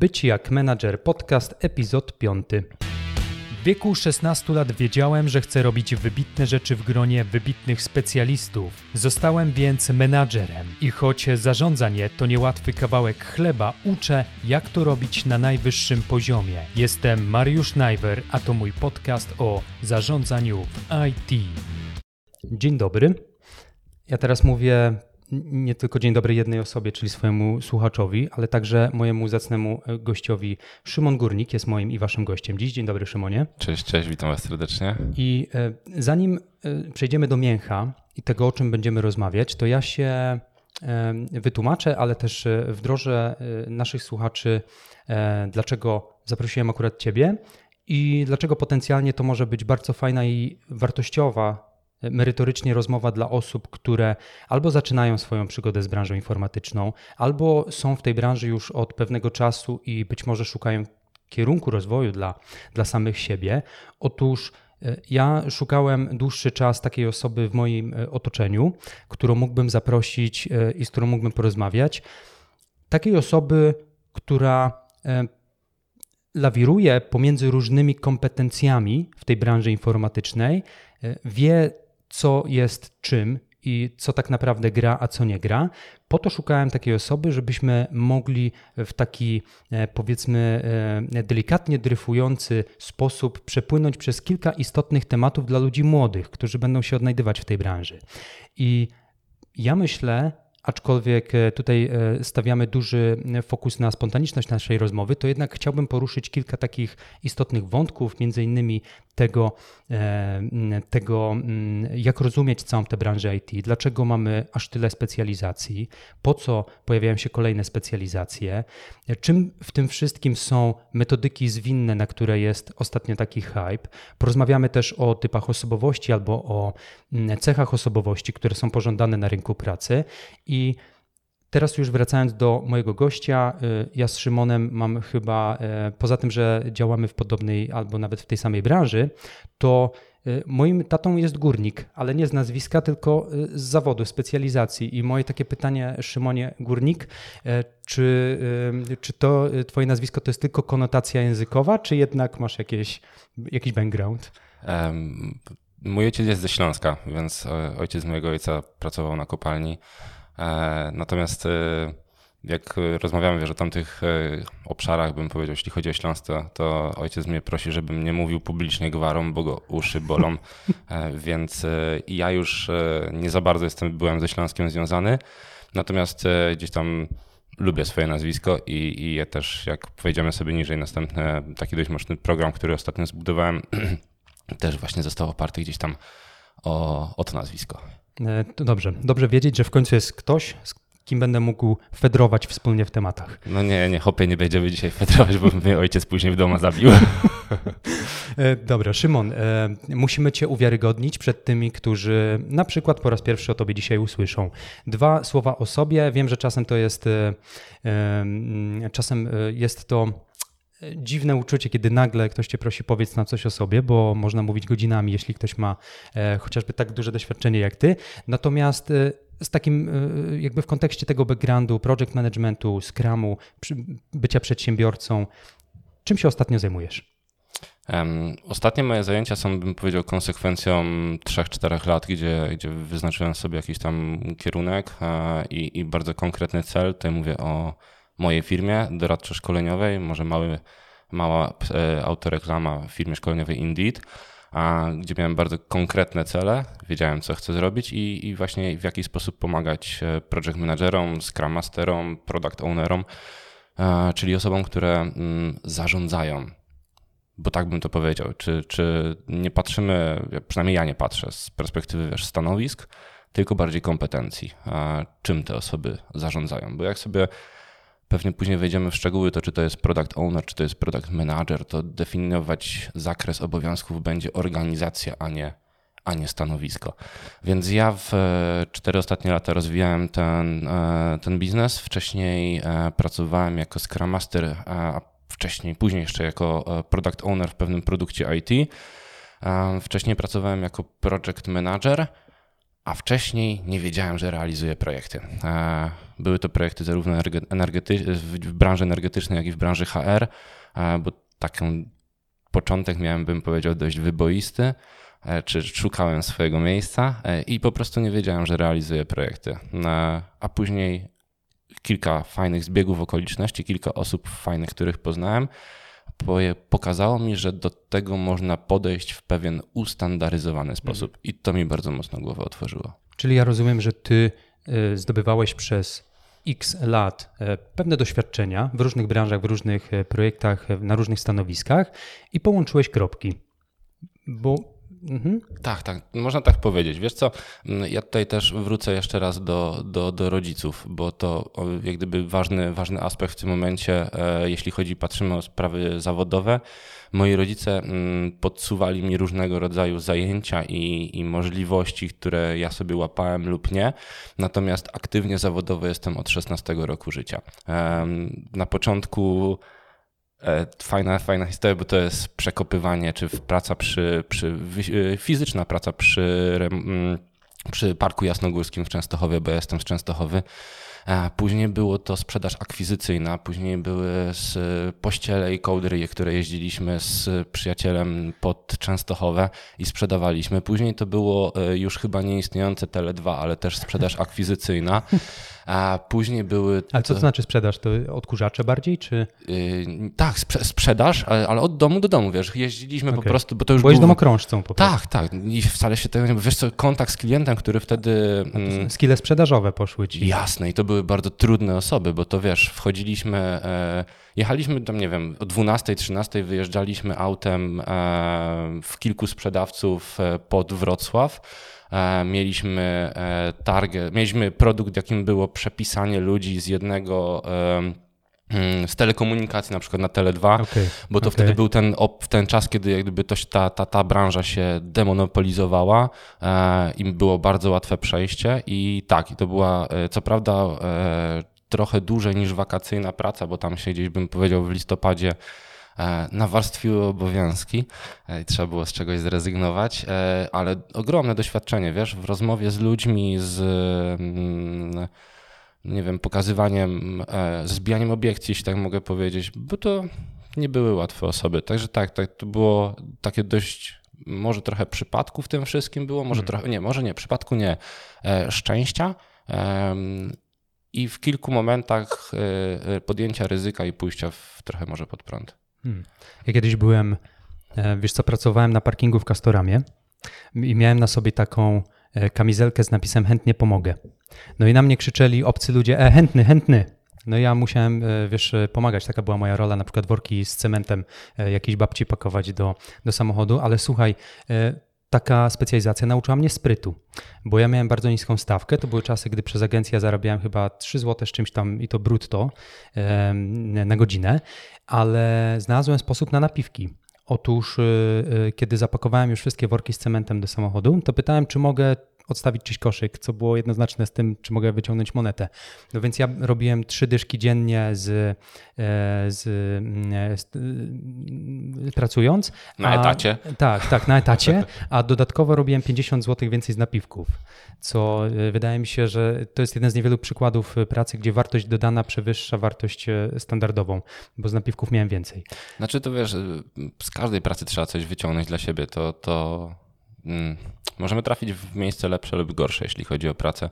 Być jak menadżer podcast, epizod 5. W wieku 16 lat wiedziałem, że chcę robić wybitne rzeczy w gronie wybitnych specjalistów. Zostałem więc menadżerem i choć zarządzanie to niełatwy kawałek chleba, uczę, jak to robić na najwyższym poziomie. Jestem Mariusz Najwer, a to mój podcast o zarządzaniu w IT. Dzień dobry. Ja teraz mówię nie tylko dzień dobry jednej osobie, czyli swojemu słuchaczowi, ale także mojemu zacnemu e, gościowi. Szymon Górnik jest moim i waszym gościem dziś. Dzień dobry, Szymonie. Cześć, cześć, witam was serdecznie. I e, zanim e, przejdziemy do mięcha i tego, o czym będziemy rozmawiać, to ja się wytłumaczę, ale też wdrożę naszych słuchaczy, dlaczego zaprosiłem akurat Ciebie i dlaczego potencjalnie to może być bardzo fajna i wartościowa merytorycznie rozmowa dla osób, które albo zaczynają swoją przygodę z branżą informatyczną, albo są w tej branży już od pewnego czasu i być może szukają kierunku rozwoju dla, dla samych siebie. Otóż e, ja szukałem dłuższy czas takiej osoby w moim e, otoczeniu, którą mógłbym zaprosić e, i z którą mógłbym porozmawiać. Takiej osoby, która lawiruje pomiędzy różnymi kompetencjami w tej branży informatycznej, wie, co jest czym i co tak naprawdę gra, a co nie gra. Po to szukałem takiej osoby, żebyśmy mogli w taki e, powiedzmy e, delikatnie dryfujący sposób przepłynąć przez kilka istotnych tematów dla ludzi młodych, którzy będą się odnajdywać w tej branży. I ja myślę, aczkolwiek e, tutaj stawiamy duży fokus na spontaniczność naszej rozmowy, to jednak chciałbym poruszyć kilka takich istotnych wątków, między innymi tego, e, tego, jak rozumieć całą tę branżę IT, dlaczego mamy aż tyle specjalizacji, po co pojawiają się kolejne specjalizacje, czym w tym wszystkim są metodyki zwinne, na które jest ostatnio taki hype. Porozmawiamy też o typach osobowości albo o cechach osobowości, które są pożądane na rynku pracy i Teraz już wracając do mojego gościa, y, ja z Szymonem mam chyba, y, poza tym, że działamy w podobnej albo nawet w tej samej branży, to y, moim tatą jest górnik, ale nie z nazwiska, tylko z zawodu, specjalizacji. I moje takie pytanie, Szymonie, górnik, czy, czy to twoje nazwisko to jest tylko konotacja językowa, czy jednak masz jakieś, jakiś background? Um, mój ojciec jest ze Śląska, więc ojciec mojego ojca pracował na kopalni. E, natomiast e, jak rozmawiamy wiesz, o tamtych e, obszarach, bym powiedział, jeśli chodzi o Śląsko, to ojciec mnie prosi, żebym nie mówił publicznie gwarą, bo go uszy bolą, więc ja już nie za bardzo jestem, byłem ze Śląskiem związany, natomiast gdzieś tam lubię swoje nazwisko i, i ja też, jak powiedziemy sobie niżej, następny taki dość mocny program, który ostatnio zbudowałem, też właśnie został oparty gdzieś tam o, o to nazwisko. E, to dobrze. Dobrze wiedzieć, że w końcu jest ktoś, z kim będę mógł fedrować wspólnie w tematach. No nie, nie, hopie, nie będziemy dzisiaj fedrować, bo mnie ojciec później w domu zabił. E, dobra, Szymon, e, musimy Cię uwiarygodnić przed tymi, którzy na przykład po raz pierwszy o Tobie dzisiaj usłyszą. Dwa słowa o sobie. Wiem, że czasem to jest, czasem jest to dziwne uczucie, kiedy nagle ktoś cię prosi powiedz nam coś o sobie, bo można mówić godzinami, jeśli ktoś ma e, chociażby tak duże doświadczenie jak ty. Natomiast e, z takim e, jakby w kontekście tego backgroundu, project managementu, scrumu, bycia przedsiębiorcą, czym się ostatnio zajmujesz? Um, ostatnie moje zajęcia są, bym powiedział, konsekwencją 3-4 lat, gdzie, gdzie wyznaczyłem sobie jakiś tam kierunek i, i bardzo konkretny cel. Tutaj mówię o mojej firmie doradczo-szkoleniowej, może mały, mała e, autoreklama w firmie szkoleniowej Indeed, a, gdzie miałem bardzo konkretne cele, wiedziałem co chcę zrobić i, i właśnie w jaki sposób pomagać e, project managerom, scrum masterom, product ownerom, czyli osobom, które mm, zarządzają. Bo tak bym to powiedział. Czy, czy nie patrzymy, przynajmniej ja nie patrzę z perspektywy wiesz, stanowisk, tylko bardziej kompetencji, czym te osoby zarządzają. Bo jak sobie Pewnie później wejdziemy w szczegóły, to czy to jest product owner, czy to jest product manager, to definiować zakres obowiązków będzie organizacja, a nie, a nie stanowisko. Więc ja w e, cztery ostatnie lata rozwijałem ten, e, ten biznes. Wcześniej e, pracowałem jako Scrum Master, a wcześniej, później jeszcze jako product owner w pewnym produkcie IT. Wcześniej pracowałem jako project manager a wcześniej nie wiedziałem, że realizuję projekty. E, były to projekty zarówno energety- w branży energetycznej, jak i w branży HR, e, bo taki początek miałem, bym powiedział, dość wyboisty, e, czy szukałem swojego miejsca i po prostu nie wiedziałem, że realizuję projekty. A później kilka fajnych zbiegów okoliczności, kilka osób fajnych, których poznałem, pokazało mi, że do tego można podejść w pewien ustandaryzowany sposób. I to mi bardzo mocno głowę otworzyło. Czyli ja rozumiem, że ty y, zdobywałeś przez x lat e, pewne doświadczenia w różnych branżach, w różnych e, projektach, e, na różnych stanowiskach i połączyłeś kropki. Bo Mhm. Tak, tak, można tak powiedzieć. Wiesz co, mm, ja tutaj też wrócę jeszcze raz do, do, do rodziców, bo to jak gdyby ważny, ważny aspekt w tym momencie, e, jeśli chodzi, patrzymy o sprawy zawodowe. Moi rodzice mm, podsuwali mi różnego rodzaju zajęcia i, i możliwości, które ja sobie łapałem lub nie. Natomiast aktywnie zawodowo jestem od 16 roku życia. Na początku fajna, fajna historia, bo to jest przekopywanie, czy praca przy, przy e, fizyczna praca przy, mm, przy Parku Jasnogórskim w Częstochowie, bo ja jestem z Częstochowy. Później było to sprzedaż akwizycyjna, później były z pościele i kołdry, które jeździliśmy z przyjacielem pod Częstochowę i sprzedawaliśmy. Później to było e, już chyba nieistniejące Tele2, ale też sprzedaż akwizycyjna. A później były. Ale co to znaczy sprzedaż? To odkurzacze bardziej, czy? Yy, tak, sprze sprzedaż, ale, ale, od domu do domu, wiesz, jeździliśmy okay. po prostu, bo to już Byłeś był... domokrążcą po prostu. Tak, tak. I wcale się tego nie. Wiesz co, kontakt z klientem, który wtedy. Mm, skille sprzedażowe poszły ci. Jasne, i to były bardzo trudne osoby, bo to wiesz, wchodziliśmy. E, jechaliśmy tam, nie wiem, o 12, 13 wyjeżdżaliśmy autem e, w kilku sprzedawców e, pod Wrocław mieliśmy e, target, mieliśmy produkt, jakim było przepisanie ludzi z jednego mm, z telekomunikacji, na przykład na Tele2, okay, bo to okay. wtedy był ten, ten czas, kiedy jakby to, ta, ta, ta branża się demonopolizowała e, i było bardzo łatwe przejście i tak, i to była e, co prawda e, trochę dłużej niż wakacyjna praca, bo tam się gdzieś bym powiedział w listopadzie E, nawarstwiły obowiązki e, i trzeba było z czegoś zrezygnować, e, ale ogromne doświadczenie, wiesz, w rozmowie z ludźmi, z mm, nie wiem, pokazywaniem, zbijaniem obiekcji, jeśli tak mogę powiedzieć, bo to nie były łatwe osoby. Także tak, tak to było takie dość może trochę przypadku w tym wszystkim było, może hmm. trochę, nie, może nie, przypadku nie, szczęścia i w kilku momentach podjęcia ryzyka i pójścia w trochę może pod prąd. Hmm. Ja kiedyś byłem, e, wiesz co, pracowałem na parkingu w Castoramie i miałem na sobie taką e, kamizelkę z napisem chętnie pomogę. No i na mnie krzyczeli obcy ludzie, e, chętny, chętny. No ja musiałem, e, wiesz, pomagać, taka była moja rola, na przykład worki z cementem jakiejś babci pakować do, do samochodu, ale słuchaj, taka specjalizacja nauczyła mnie sprytu, bo ja miałem bardzo niską stawkę. To były czasy, gdy przez agencję zarabiałem chyba 3 zł z czymś tam i to brutto na godzinę, ale znalazłem sposób na napiwki. Otóż, y, y, kiedy zapakowałem już wszystkie worki z cementem do samochodu, to pytałem, czy mogę odstawić czyś koszyk, co było jednoznaczne z tym, czy mogę wyciągnąć monetę. No więc ja robiłem trzy dyszki dziennie z, e, z, e, z e, pracując. Na a, etacie? Tak, tak, na etacie, a dodatkowo robiłem 50 zł więcej z napiwków, co wydaje mi się, że to jest jeden z niewielu przykładów pracy, gdzie wartość dodana przewyższa wartość standardową, bo z napiwków miałem więcej. Znaczy to wiesz, z każdej pracy trzeba coś wyciągnąć dla siebie, to, to Mm, możemy trafić w miejsce lepsze lub gorsze, jeśli chodzi o pracę,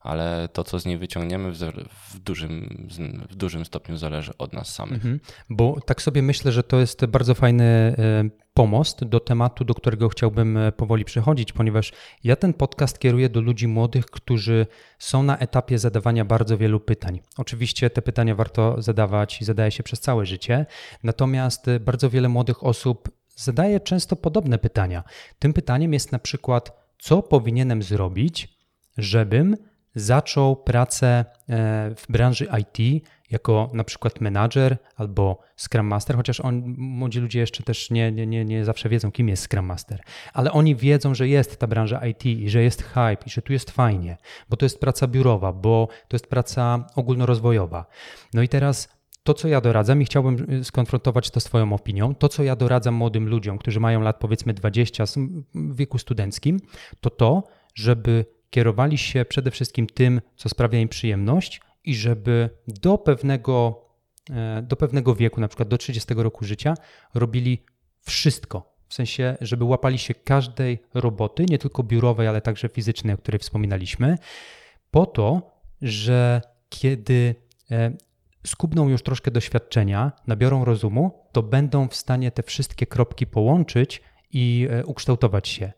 ale to, co z niej wyciągniemy, w dużym, w dużym stopniu zależy od nas samych. Mhm. Bo tak sobie myślę, że to jest bardzo fajny e, pomost do tematu, do którego chciałbym e, powoli przechodzić, ponieważ ja ten podcast kieruję do ludzi młodych, którzy są na etapie zadawania bardzo wielu pytań. Oczywiście te pytania warto zadawać i zadaje się przez całe życie, natomiast e, bardzo wiele młodych osób zadaje często podobne pytania. Tym pytaniem jest na przykład, co powinienem zrobić, żebym zaczął pracę e, w branży IT jako na przykład menadżer albo Scrum Master, chociaż on, młodzi ludzie jeszcze też nie, nie, nie zawsze wiedzą, kim jest Scrum Master, ale oni wiedzą, że jest ta branża IT i że jest hype i że tu jest fajnie, bo to jest praca biurowa, bo to jest praca ogólnorozwojowa. No i teraz to, co ja doradzam, i chciałbym y, skonfrontować to z Twoją opinią, to, co ja doradzam młodym ludziom, którzy mają lat powiedzmy 20 w wieku studenckim, to to, żeby kierowali się przede wszystkim tym, co sprawia im przyjemność i żeby do pewnego, e, do pewnego wieku, na przykład do 30 roku życia, robili wszystko. W sensie, żeby łapali się każdej roboty, nie tylko biurowej, ale także fizycznej, o której wspominaliśmy, po to, że kiedy e, skubną już troszkę doświadczenia, nabiorą rozumu, to będą w stanie te wszystkie kropki połączyć i e, ukształtować się.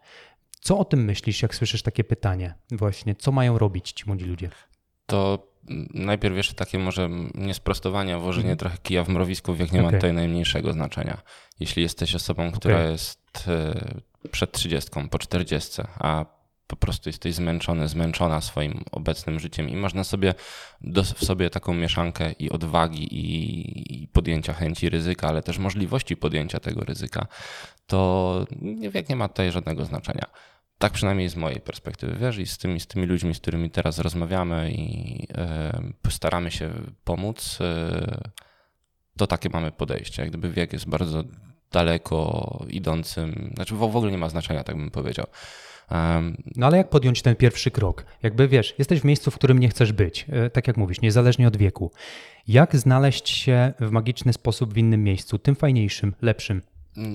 Co o tym myślisz, jak słyszysz takie pytanie? Właśnie, co mają robić ci młodzi ludzie? To najpierw jeszcze takie może niesprostowanie, a włożenie mhm. trochę kija w mrowisku wiek nie okay. ma tutaj najmniejszego znaczenia. Jeśli jesteś osobą, która okay. jest e, przed trzydziestką, po czterdziestce, a po prostu jesteś zmęczony, zmęczona swoim obecnym życiem i masz na sobie w sobie taką mieszankę i odwagi i, i podjęcia chęci ryzyka, ale też możliwości podjęcia tego ryzyka, to wiek nie ma tutaj żadnego znaczenia. Tak przynajmniej z mojej perspektywy, wiesz, i z tymi, z tymi ludźmi, z którymi teraz rozmawiamy i staramy się pomóc, y, to takie mamy podejście. Jak gdyby wiek jest bardzo daleko idącym, znaczy w ogóle nie ma znaczenia, tak bym powiedział. No ale jak podjąć ten pierwszy krok? Jakby wiesz, jesteś w miejscu, w którym nie chcesz być, e, tak jak mówisz, niezależnie od wieku. Jak znaleźć się w magiczny sposób w innym miejscu, tym fajniejszym, lepszym?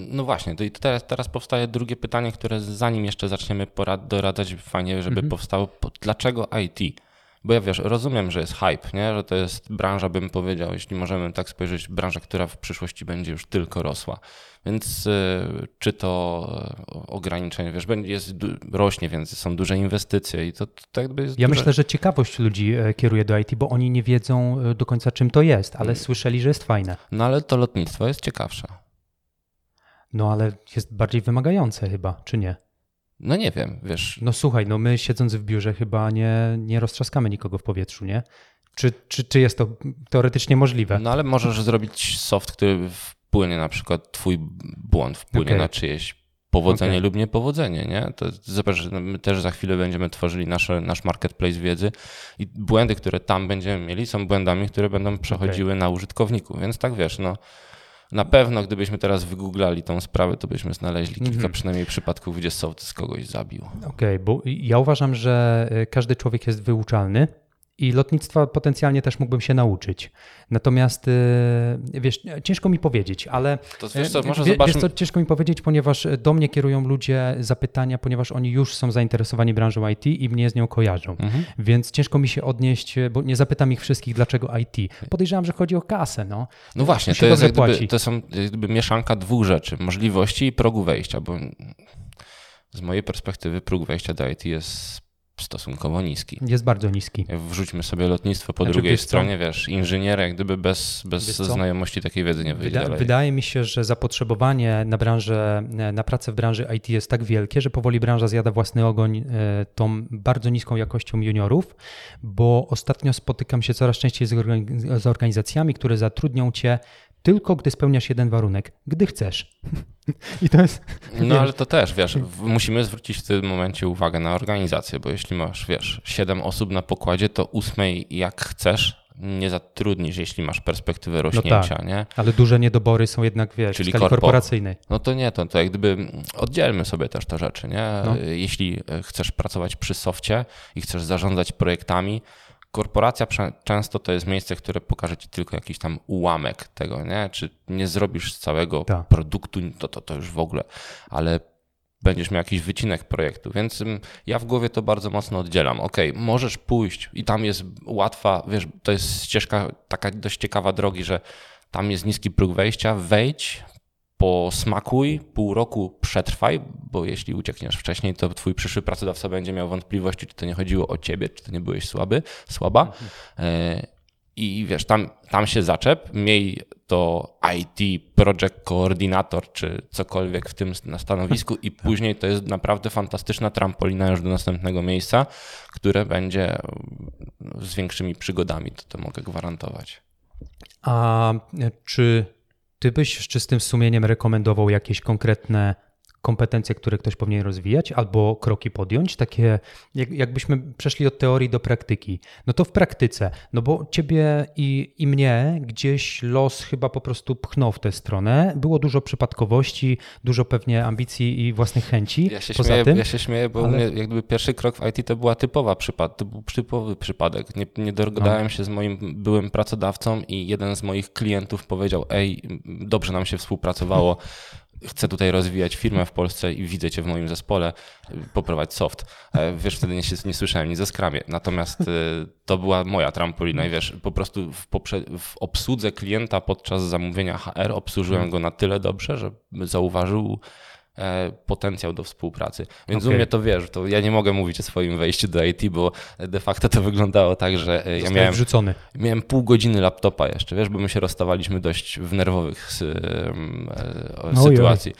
No właśnie, to i teraz, teraz powstaje drugie pytanie, które zanim jeszcze zaczniemy porad, doradzać, fajnie, żeby mhm. powstało, dlaczego IT? Bo ja wiesz, rozumiem, że jest hype, nie? że to jest branża, bym powiedział, jeśli możemy tak spojrzeć, branża, która w przyszłości będzie już tylko rosła. Więc y, czy to ograniczenie, wiesz, jest, rośnie, więc są duże inwestycje i to, to jakby jest Ja duże... myślę, że ciekawość ludzi e, kieruje do IT, bo oni nie wiedzą e, do końca czym to jest, ale hmm. słyszeli, że jest fajne. No ale to lotnictwo jest ciekawsze. No ale jest bardziej wymagające chyba, czy nie? No nie wiem, wiesz. No słuchaj, no my siedząc w biurze chyba nie, nie roztrzaskamy nikogo w powietrzu, nie? Czy, czy, czy jest to teoretycznie możliwe? No ale możesz zrobić soft, który wpłynie na przykład twój błąd, wpłynie okay. na czyjeś powodzenie okay. lub niepowodzenie, nie? To zobacz, my też za chwilę będziemy tworzyli nasze, nasz marketplace wiedzy i błędy, które tam będziemy mieli są błędami, które będą przechodziły okay. na użytkowniku, więc tak wiesz, no na pewno gdybyśmy teraz wygooglali tą sprawę, to byśmy znaleźli kilka mm -hmm. przynajmniej przypadków, gdzie sołtys kogoś zabił. Okej, okay, bo ja uważam, że e, każdy człowiek jest wyuczalny i lotnictwa potencjalnie też mógłbym się nauczyć. Natomiast e, wiesz, ciężko mi powiedzieć, ale to wiesz co, e, może wie, wiesz co, ciężko mi powiedzieć, ponieważ do mnie kierują ludzie zapytania, ponieważ oni już są zainteresowani branżą IT i mnie z nią kojarzą. Mhm. Więc ciężko mi się odnieść, bo nie zapytam ich wszystkich, dlaczego IT. Podejrzewam, że chodzi o kasę. No, no właśnie, to, jest gdyby, to są jakby mieszanka dwóch rzeczy, możliwości i progu wejścia, bo z mojej perspektywy próg wejścia do IT jest stosunkowo niski. Jest bardzo niski. Wrzućmy sobie lotnictwo po znaczy, drugiej stronie, co? wiesz, inżynier jak gdyby bez, bez znajomości takiej wiedzy nie wyjdzie Wyda dalej. Wydaje mi się, że zapotrzebowanie na branżę, na pracę w branży IT jest tak wielkie, że powoli branża zjada własny ogoń e, tą bardzo niską jakością juniorów, bo ostatnio spotykam się coraz częściej z organizacjami, które zatrudnią cię tylko gdy spełniasz jeden warunek, gdy chcesz. I to jest. No ale to też, wiesz, musimy zwrócić w tym momencie uwagę na organizację, bo jeśli masz, wiesz, siedem osób na pokładzie, to ósmej jak chcesz nie zatrudnisz, jeśli masz perspektywę no rośnięcia, no tak, nie? Ale duże niedobory są jednak, wiesz, Czyli w skali korporacyjnej. No to nie, to, to jak gdyby oddzielmy sobie też te rzeczy, nie? No. Jeśli chcesz pracować przy softie i chcesz zarządzać projektami, korporacja często to jest miejsce, które pokaże ci tylko jakiś tam ułamek tego, nie? Czy nie zrobisz całego Ta. produktu, to, to, to już w ogóle, ale będziesz miał jakiś wycinek projektu, więc ja w głowie to bardzo mocno oddzielam. Ok, możesz pójść i tam jest łatwa, wiesz, to jest ścieżka taka dość ciekawa drogi, że tam jest niski próg wejścia, wejdź, posmakuj, pół roku przetrwaj, bo jeśli uciekniesz wcześniej, to twój przyszły pracodawca będzie miał wątpliwości, czy to nie chodziło o ciebie, czy to nie byłeś słaby, słaba. E, I wiesz, tam, tam się zaczep, miej to IT, project coordinator, czy cokolwiek w tym na stanowisku i później to jest naprawdę fantastyczna trampolina już do następnego miejsca, które będzie z większymi przygodami, to to mogę gwarantować. A czy ty byś z czystym sumieniem rekomendował jakieś konkretne kompetencje, które ktoś powinien rozwijać, albo kroki podjąć, takie jak, jakbyśmy przeszli od teorii do praktyki. No to w praktyce, no bo ciebie i, i mnie gdzieś los chyba po prostu pchnął w tę stronę. Było dużo przypadkowości, dużo pewnie ambicji i własnych chęci. Ja się, Poza śmieję, tym, ja się śmieję, bo ale- jak gdyby pierwszy krok w IT to była typowa przypad, to był typowy przypadek. Nie, nie dogadałem się z moim byłym pracodawcą i jeden z moich klientów powiedział, ej, dobrze nam się współpracowało, chcę tutaj rozwijać firmę w Polsce i widzę cię w moim zespole, poprowadź soft. E, Wiesz, wtedy nie, nie słyszałem nic o skramie. Natomiast e, to była moja trampolina i wiesz, po prostu w, poprze- w obsłudze klienta podczas zamówienia HR obsłużyłem go na tyle dobrze, że zauważył potencjał do współpracy. Więc u Okej. mnie to wiesz, to ja nie mogę mówić o swoim wejściu do IT, bo de facto to wyglądało tak, że e, ja miałem, wrzucony. miałem pół godziny laptopa jeszcze, wiesz, bo my się rozstawaliśmy dość w nerwowych e, sytuacji.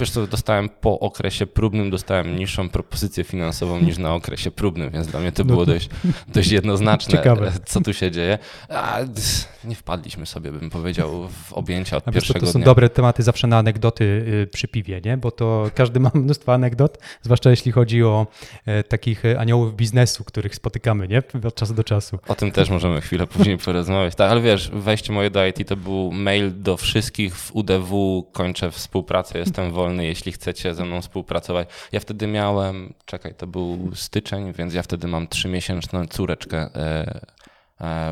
Wiesz co, dostałem po okresie próbnym, dostałem niższą propozycję finansową niż na okresie próbnym, więc dla mnie to No było to- dość, dość jednoznaczne, Ciekawe. e, co tu się dzieje. A, nie wpadliśmy sobie, bym powiedział, w objęcia od A pierwszego to są dnia. dobre tematy zawsze na anegdoty y, przy piwie, nie? Bo to każdy ma mnóstwo anegdot, zwłaszcza jeśli chodzi o e, takich aniołów biznesu, których spotykamy nie? od czasu do czasu. O tym też możemy chwilę później porozmawiać. Tak, ale wiesz, wejście moje do IT to był mail do wszystkich w UDW, kończę współpracę, jestem wolny, jeśli chcecie ze mną współpracować. Ja wtedy miałem, czekaj, to był styczeń, więc ja wtedy mam trzymiesięczną córeczkę e,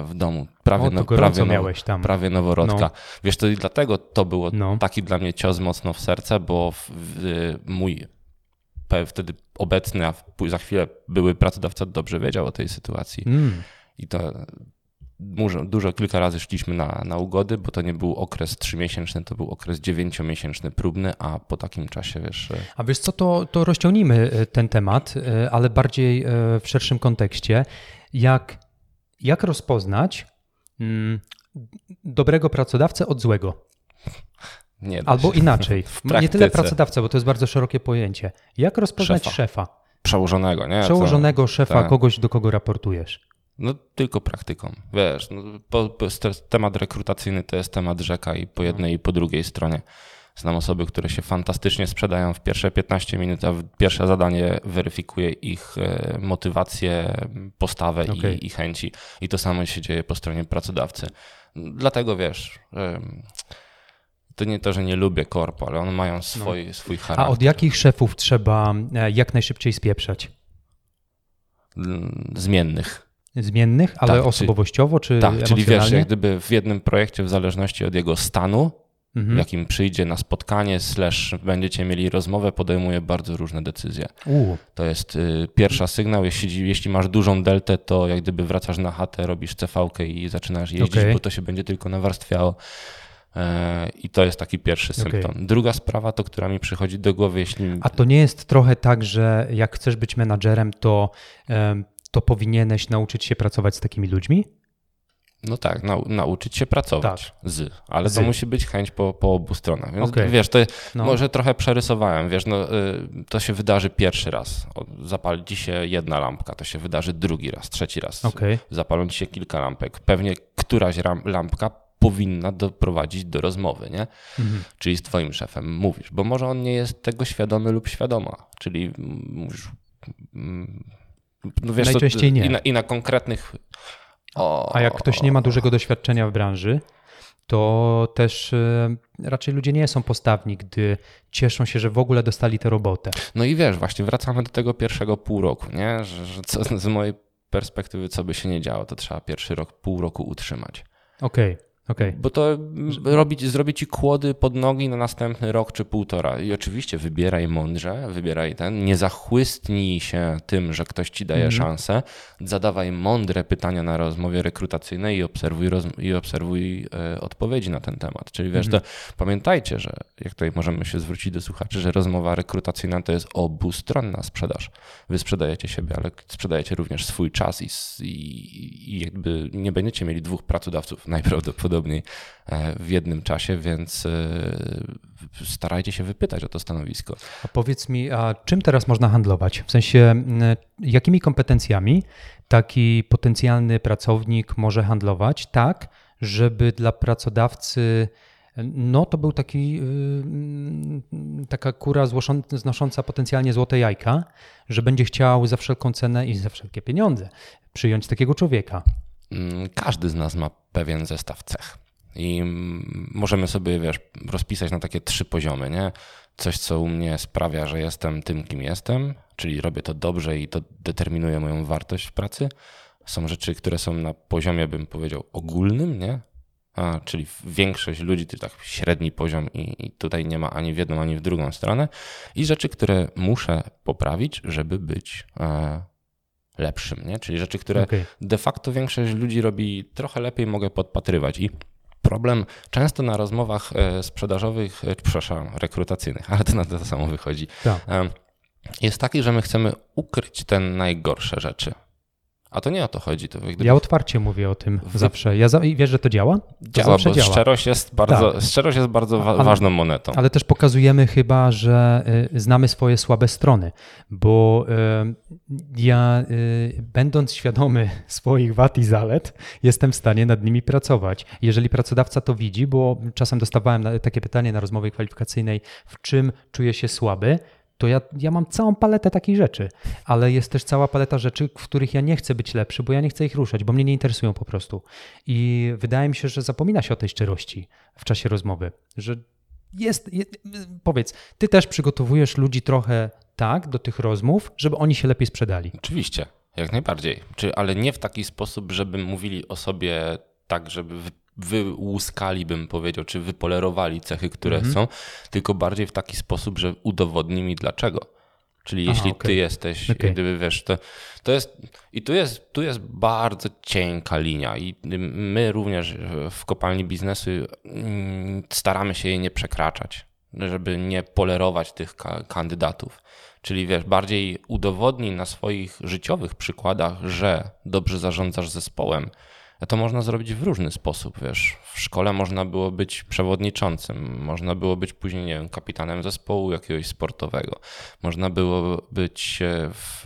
w domu. Prawie, O, no, prawie, miałeś tam. prawie noworodka. No. Wiesz, to i dlatego to było No. taki dla mnie cios mocno w serce, bo w, w, mój pe- wtedy obecny, a za chwilę były pracodawca dobrze wiedział o tej sytuacji. Mm. I to dużo, dużo kilka razy szliśmy na, na ugody, bo to nie był okres trzymiesięczny, to był okres dziewięciomiesięczny próbny, a po takim czasie, wiesz, e, A wiesz co, to, to rozciągnijmy e, ten temat, e, ale bardziej e, w szerszym kontekście. Jak, jak rozpoznać mm, dobrego pracodawcę od złego? nie Albo inaczej, nie tyle praktyce. pracodawcę, bo to jest bardzo szerokie pojęcie. Jak rozpoznać Szefa. szefa? Przełożonego, nie? Przełożonego szefa, tak. kogoś, do kogo raportujesz. No tylko praktyką, wiesz, no, po, po, temat rekrutacyjny to jest temat rzeka i po jednej i po drugiej stronie. Znam osoby, które się fantastycznie sprzedają w pierwsze 15 minut, a pierwsze zadanie weryfikuje ich e, motywację, postawę Okej. i, i chęci. I to samo się dzieje po stronie pracodawcy. Dlatego wiesz, to nie to, że nie lubię korpo, ale one mają swój, swój A charakter. od jakich szefów trzeba e, jak najszybciej spieprzać? Mm, Zmiennych. Zmiennych, ale Tak, osobowościowo czy Tak, czyli wiesz, jak gdyby w jednym projekcie, w zależności od jego stanu, Mhm. jakim przyjdzie na spotkanie, slash będziecie mieli rozmowę, podejmuje bardzo różne decyzje. U, To jest y, pierwsza sygnał. Jeśli, jeśli masz dużą deltę, to jak gdyby wracasz na chatę, robisz CV i zaczynasz jeździć, Okej. bo to się będzie tylko nawarstwiało. E, I to jest taki pierwszy symptom. Druga sprawa, to która mi przychodzi do głowy, jeśli. A to nie jest trochę tak, że jak chcesz być menadżerem, to, to powinieneś nauczyć się pracować z takimi ludźmi? No tak, nau, nauczyć się pracować z, ale Tak. Z. to musi być chęć po, po obu stronach. Więc Okej. wiesz, to No. może trochę przerysowałem, wiesz, no, y, to się wydarzy pierwszy raz. Zapali ci się jedna lampka, to się wydarzy drugi raz, trzeci raz. Okej. Zapalą ci się kilka lampek. Pewnie któraś lampka powinna doprowadzić do rozmowy, nie? Mhm. Czyli z twoim szefem mówisz, bo może on nie jest tego świadomy lub świadoma, czyli mówisz... mm, No wiesz, to- Najczęściej nie. I na, I na konkretnych... O, A jak ktoś nie ma dużego doświadczenia w branży, to też e, raczej ludzie nie są postawni, gdy cieszą się, że w ogóle dostali tę robotę. No i wiesz, właśnie wracamy do tego pierwszego pół roku, nie? Że, że co, z mojej perspektywy, co by się nie działo, to trzeba pierwszy rok, pół roku utrzymać. Okej, okej. Bo to mm, robić, zrobi ci kłody pod nogi na następny rok czy półtora. I oczywiście wybieraj mądrze, wybieraj ten. Nie zachłystnij się tym, że ktoś ci daje Mhm. szansę. Zadawaj mądre pytania na rozmowie rekrutacyjnej i obserwuj, roz, i obserwuj e, odpowiedzi na ten temat. Czyli wiesz, Mhm. to pamiętajcie, że jak tutaj możemy się zwrócić do słuchaczy, że rozmowa rekrutacyjna to jest obustronna sprzedaż. Wy sprzedajecie siebie, ale sprzedajecie również swój czas i, i, i jakby nie będziecie mieli dwóch pracodawców najprawdopodobniej e, w jednym czasie, więc e, starajcie się wypytać o to stanowisko. A powiedz mi, a czym teraz można handlować? W sensie, jakimi kompetencjami taki potencjalny pracownik może handlować tak, żeby dla pracodawcy no to był taki, yy, taka kura znosząca potencjalnie złote jajka, że będzie chciał za wszelką cenę i za wszelkie pieniądze przyjąć takiego człowieka. Mm, każdy z nas ma pewien zestaw cech. I możemy sobie, wiesz, rozpisać na takie trzy poziomy, nie? Coś, co u mnie sprawia, że jestem tym, kim jestem, czyli robię to dobrze i to determinuje moją wartość w pracy. Są rzeczy, które są na poziomie, bym powiedział, ogólnym, nie? A, czyli większość ludzi to tak średni poziom i, i, tutaj nie ma ani w jedną, ani w drugą stronę. I rzeczy, które muszę poprawić, żeby być e, lepszym, nie? Czyli rzeczy, które okay. de facto większość ludzi robi trochę lepiej, mogę podpatrywać. I problem często na rozmowach e, sprzedażowych, e, przepraszam, rekrutacyjnych, ale to na to samo wychodzi, tak. jest taki, że my chcemy ukryć te najgorsze rzeczy. A to nie o to chodzi. To gdyby... Ja otwarcie mówię o tym zawsze. Ja za... Wiesz, że to działa? To działa, bo działa. Szczerość, jest bardzo, tak. szczerość jest bardzo wa ale, ważną monetą. Ale też pokazujemy chyba, że y, znamy swoje słabe strony, bo y, ja y, będąc świadomy swoich wad i zalet, jestem w stanie nad nimi pracować. Jeżeli pracodawca to widzi, bo czasem dostawałem takie pytanie na rozmowie kwalifikacyjnej, w czym czuję się słaby, to ja, ja mam całą paletę takich rzeczy, ale jest też cała paleta rzeczy, w których ja nie chcę być lepszy, bo ja nie chcę ich ruszać, bo mnie nie interesują po prostu. I wydaje mi się, że zapomina się o tej szczerości w czasie rozmowy, że jest, jest powiedz, ty też przygotowujesz ludzi trochę tak do tych rozmów, żeby oni się lepiej sprzedali. Oczywiście, jak najbardziej. Czy, ale nie w taki sposób, żeby mówili o sobie tak, żeby wyłuskali, bym powiedział, czy wypolerowali cechy, które mhm. są, tylko bardziej w taki sposób, że udowodni mi dlaczego. Czyli Aha, jeśli okay. ty jesteś, okay. gdyby wiesz, to, to jest, i tu jest, tu jest bardzo cienka linia i my również w kopalni biznesu mm, staramy się jej nie przekraczać, żeby nie polerować tych kandydatów. Czyli wiesz, bardziej udowodnij na swoich życiowych przykładach, że dobrze zarządzasz zespołem, to można zrobić w różny sposób, wiesz. W szkole można było być przewodniczącym, można było być później, nie wiem, kapitanem zespołu jakiegoś sportowego, można było być w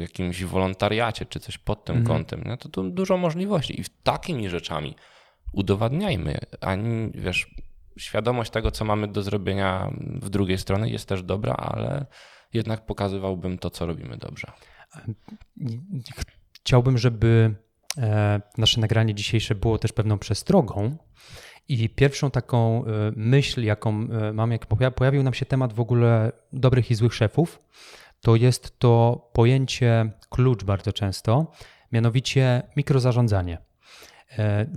jakimś wolontariacie czy coś pod tym mhm. kątem. No to tu dużo możliwości i takimi rzeczami udowadniajmy, a wiesz, świadomość tego, co mamy do zrobienia w drugiej stronie jest też dobra, ale jednak pokazywałbym to, co robimy dobrze. Chciałbym, żeby E, nasze nagranie dzisiejsze było też pewną przestrogą. I pierwszą taką e, myśl, jaką e, mam, jak pojawił nam się temat w ogóle dobrych i złych szefów, to jest to pojęcie klucz bardzo często, mianowicie mikrozarządzanie.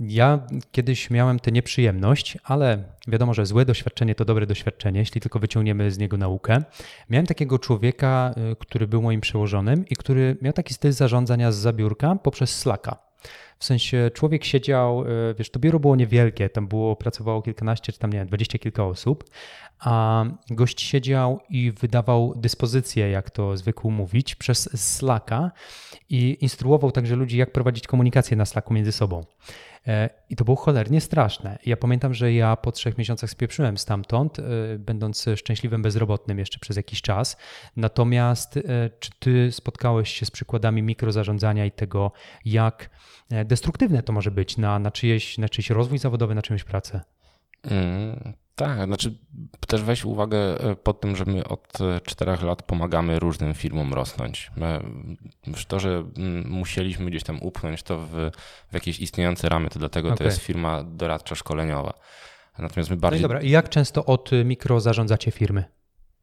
Ja kiedyś miałem tę nieprzyjemność, ale wiadomo, że złe doświadczenie to dobre doświadczenie, jeśli tylko wyciągniemy z niego naukę. Miałem takiego człowieka, który był moim przełożonym i który miał taki styl zarządzania z zabiórka poprzez Slacka. W sensie człowiek siedział, e, wiesz, to biuro było niewielkie, tam było, pracowało kilkanaście, czy tam nie wiem, dwadzieścia kilka osób, a gość siedział i wydawał dyspozycje, jak to zwykł mówić, przez Slacka i instruował także ludzi, jak prowadzić komunikację na Slacku między sobą. E, I to było cholernie straszne. Ja pamiętam, że ja po trzech miesiącach spieprzyłem stamtąd, e, będąc szczęśliwym bezrobotnym jeszcze przez jakiś czas. Natomiast czy ty spotkałeś się z przykładami mikrozarządzania i tego, jak destruktywne to może być na, na, czyjeś, na czyjś rozwój zawodowy, na czyjąś pracę? Mm, tak, znaczy też weź uwagę e, pod tym, że my od e, czterech lat pomagamy różnym firmom rosnąć. Już to, że mm, musieliśmy gdzieś tam upchnąć to w, w jakieś istniejące ramy, to dlatego okay. to jest firma doradcza szkoleniowa. Natomiast my bardziej... No dobra, i jak często od mikro zarządzacie firmy?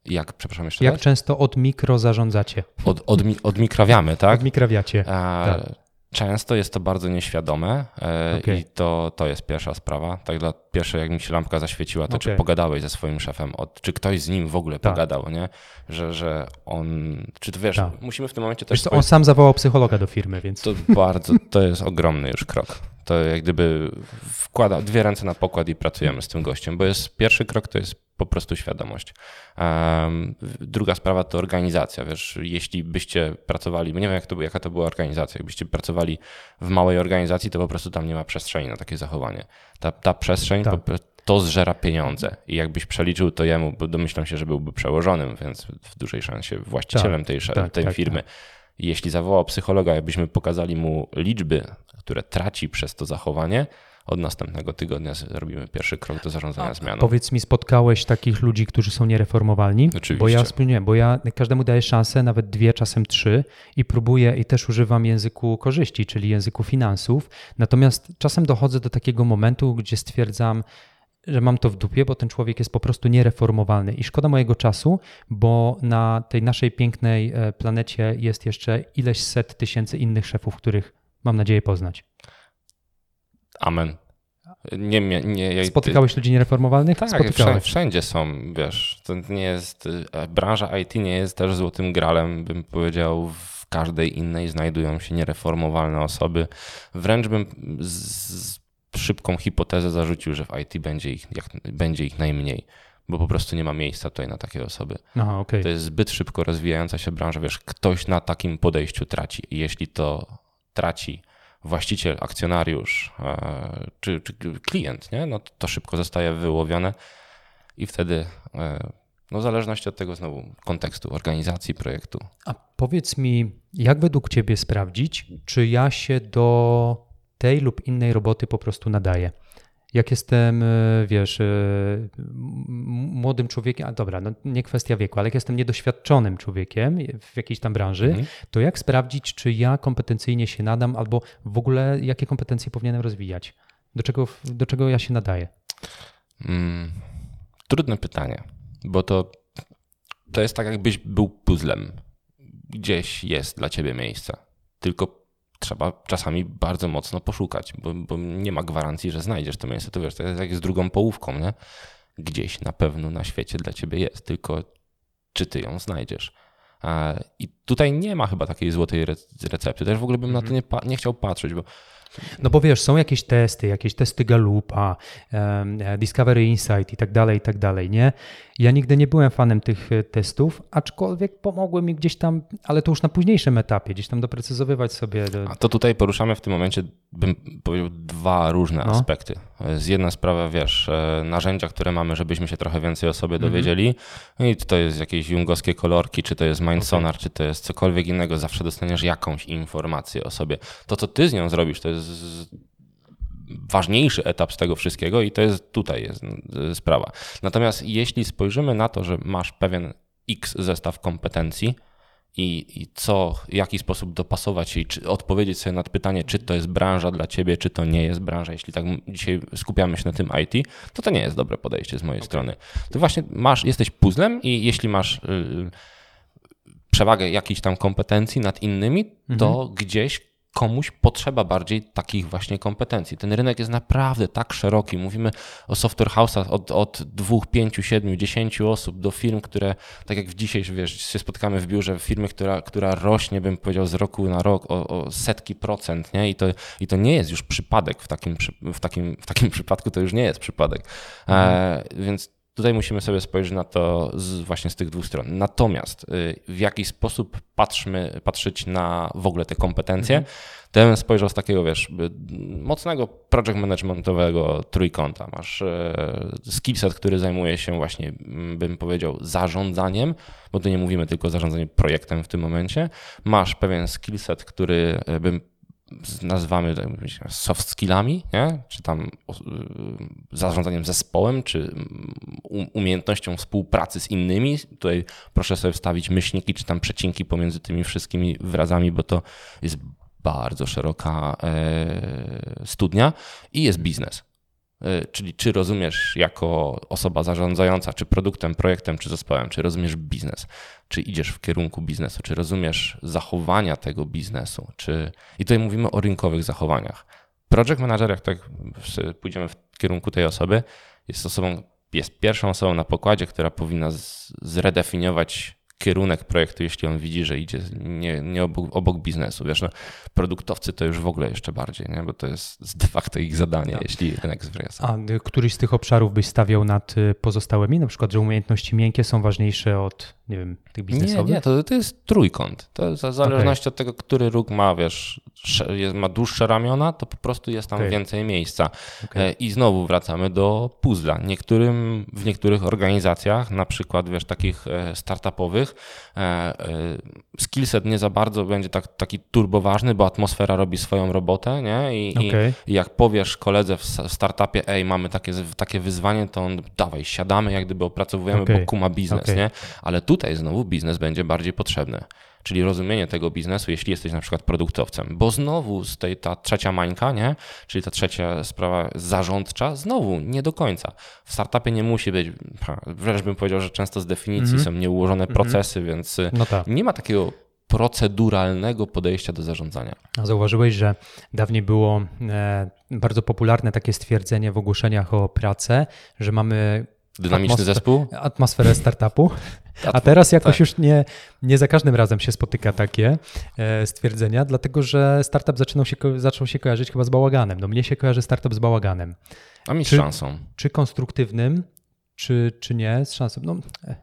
Jak, przepraszam jeszcze Jak raz? często od mikro zarządzacie? Od, od, odmikrawiamy, tak? Odmikrawiacie, A, tak. Często jest to bardzo nieświadome e, okay. i to, to jest pierwsza sprawa. Tak dla pierwsze, jak mi się lampka zaświeciła, to okay. czy pogadałeś ze swoim szefem, od, czy ktoś z nim w ogóle tak. pogadał, nie? Że, że on, czy to wiesz, tak. musimy w tym momencie też... Wiesz, on sam zawołał psychologa do firmy, więc... To bardzo, to jest ogromny już krok. To jak gdyby wkłada dwie ręce na pokład i pracujemy z tym gościem, bo jest pierwszy krok to jest po prostu świadomość. Druga sprawa to organizacja. Wiesz, jeśli byście pracowali, nie wiem jak to, jaka to była organizacja, jakbyście pracowali w małej organizacji, to po prostu tam nie ma przestrzeni na takie zachowanie. Ta, ta przestrzeń tak. to, to zżera pieniądze i jakbyś przeliczył to jemu, bo domyślam się, że byłby przełożonym, więc w dużej szansie właścicielem tak, tej, tak, tej tak, firmy. Tak. Jeśli zawołał psychologa, jakbyśmy pokazali mu liczby, które traci przez to zachowanie, od następnego tygodnia zrobimy pierwszy krok do zarządzania zmianą. Powiedz mi, spotkałeś takich ludzi, którzy są niereformowalni? Oczywiście. Bo ja wspólnie, bo ja każdemu daję szansę, nawet dwie, czasem trzy i próbuję i też używam języku korzyści, czyli języku finansów. Natomiast czasem dochodzę do takiego momentu, gdzie stwierdzam, że mam to w dupie, bo ten człowiek jest po prostu niereformowalny i szkoda mojego czasu, bo na tej naszej pięknej e, planecie jest jeszcze ileś set tysięcy innych szefów, których mam nadzieję poznać. Amen. Nie, nie, nie, Spotykałeś ludzi niereformowalnych? Tak, Spotykałeś. wszędzie są, wiesz, to nie jest, e, branża IT nie jest też złotym gralem, bym powiedział, w każdej innej znajdują się niereformowalne osoby. Wręcz bym z, szybką hipotezę zarzucił, że w IT będzie ich, jak, będzie ich najmniej, bo po prostu nie ma miejsca tutaj na takie osoby. Aha, okay. To jest zbyt szybko rozwijająca się branża, wiesz, ktoś na takim podejściu traci. Jeśli to traci właściciel, akcjonariusz e, czy, czy klient, nie? No to, szybko zostaje wyłowione i wtedy e, no w zależności od tego znowu kontekstu, organizacji projektu. A powiedz mi, jak według Ciebie sprawdzić, czy ja się do tej lub innej roboty po prostu nadaję? Jak jestem, e, wiesz, e, młodym człowiekiem, a dobra, no nie kwestia wieku, ale jak jestem niedoświadczonym człowiekiem w jakiejś tam branży, mhm. to jak sprawdzić, czy ja kompetencyjnie się nadam, albo w ogóle jakie kompetencje powinienem rozwijać? Do czego, do czego ja się nadaję? Hmm, trudne pytanie, bo to, to jest tak, jakbyś był puzzlem. Gdzieś jest dla ciebie miejsce. Tylko trzeba czasami bardzo mocno poszukać, bo, bo, nie ma gwarancji, że znajdziesz to miejsce. To wiesz, to jest jak z drugą połówką, nie? Gdzieś na pewno na świecie dla ciebie jest, tylko czy ty ją znajdziesz. I tutaj nie ma chyba takiej złotej recepty. Też w ogóle bym na to mhm. nie, nie chciał patrzeć, bo no bo wiesz, są jakieś testy, jakieś testy Galupa, Discovery Insight i tak dalej, i tak dalej, nie? Ja nigdy nie byłem fanem tych e, testów, aczkolwiek pomogły mi gdzieś tam, ale to już na późniejszym etapie, gdzieś tam doprecyzowywać sobie. Do... A to tutaj poruszamy w tym momencie, bym powiedział, dwa różne no. aspekty. Z jedna sprawa, wiesz, e, narzędzia, które mamy, żebyśmy się trochę więcej o sobie mhm. dowiedzieli i czy to jest jakieś jungowskie kolorki, czy to jest Mindsonar, okay. czy to jest cokolwiek innego, zawsze dostaniesz jakąś informację o sobie. To, co ty z nią zrobisz, to jest ważniejszy etap z tego wszystkiego i to jest tutaj jest sprawa. Natomiast jeśli spojrzymy na to, że masz pewien X zestaw kompetencji i, i co, w jaki sposób dopasować się i czy, odpowiedzieć sobie na pytanie, czy to jest branża dla ciebie, czy to nie jest branża, jeśli tak dzisiaj skupiamy się na tym IT, to to nie jest dobre podejście z mojej okay. strony. To właśnie masz, jesteś puzzlem i jeśli masz yy, przewagę jakiejś tam kompetencji nad innymi, to mhm. gdzieś komuś potrzeba bardziej takich właśnie kompetencji. Ten rynek jest naprawdę tak szeroki. Mówimy o software house'ach od, od 2, 5, 7, 10 osób do firm, które, tak jak w dzisiaj, wiesz, się spotkamy w biurze, firmy, która, która rośnie, bym powiedział, z roku na rok o, o setki procent, nie? I to, I to nie jest już przypadek w takim, w takim, w takim przypadku, to już nie jest przypadek. E, więc Tutaj musimy sobie spojrzeć na to z, właśnie z tych dwóch stron. Natomiast y, w jaki sposób patrzmy, patrzeć na w ogóle te kompetencje, mhm. to ja bym spojrzał z takiego, wiesz, mocnego project managementowego trójkąta. Masz y, skillset, który zajmuje się właśnie, bym powiedział, zarządzaniem, bo tu nie mówimy tylko o zarządzaniu projektem w tym momencie. Masz pewien skillset, który y, bym nazywamy soft skillami, nie? czy tam y, zarządzaniem zespołem, czy umiejętnością współpracy z innymi. Tutaj proszę sobie wstawić myślniki, czy tam przecinki pomiędzy tymi wszystkimi wyrazami, bo to jest bardzo szeroka e, studnia i jest biznes. E, czyli czy rozumiesz jako osoba zarządzająca, czy produktem, projektem, czy zespołem, czy rozumiesz biznes, czy idziesz w kierunku biznesu, czy rozumiesz zachowania tego biznesu, czy... I tutaj mówimy o rynkowych zachowaniach. Project manager, jak tak pójdziemy w kierunku tej osoby, jest osobą, jest pierwszą osobą na pokładzie, która powinna zredefiniować kierunek projektu, jeśli on widzi, że idzie nie, nie obok, obok, biznesu. Wiesz, no, produktowcy to już w ogóle jeszcze bardziej, nie? bo to jest de facto ich zadanie, tak. jeśli rynek zwraca. A któryś z tych obszarów byś stawiał nad y, pozostałymi? Na przykład, że umiejętności miękkie są ważniejsze od nie wiem, tych biznesowych? Nie, nie, to, to jest trójkąt. To w zależności okay. od tego, który róg ma, wiesz, ma dłuższe ramiona, to po prostu jest tam okay. więcej miejsca. Okay. I znowu wracamy do puzzla. Niektórym, w niektórych organizacjach, na przykład, wiesz, takich e, startupowych, e, e, skillset nie za bardzo będzie tak, taki turboważny, bo atmosfera robi swoją robotę, nie? I, okay. i jak powiesz koledze w startupie, ej, mamy takie, takie wyzwanie, to on, dawaj, siadamy, jak gdyby opracowujemy, okay. bo kuma biznes, nie? Ale tutaj znowu biznes będzie bardziej potrzebny czyli rozumienie tego biznesu, jeśli jesteś na przykład produktowcem. Bo znowu z tej ta trzecia mańka, nie? czyli ta trzecia sprawa zarządcza, znowu nie do końca. W startupie nie musi być, wręcz bym powiedział, że często z definicji mm -hmm. są nieułożone mm -hmm. procesy, więc no tak. nie ma takiego proceduralnego podejścia do zarządzania. A zauważyłeś, że dawniej było e, bardzo popularne takie stwierdzenie w ogłoszeniach o pracę, że mamy Dynamiczny atmosfer zespół? Atmosferę startupu. A teraz jakoś tak. już nie, nie za każdym razem się spotyka takie e, stwierdzenia, dlatego że startup zaczynał się, zaczął się kojarzyć chyba z bałaganem. No mnie się kojarzy startup z bałaganem. A mi z czy, szansą. Czy konstruktywnym, czy, czy nie, z szansą. No, e.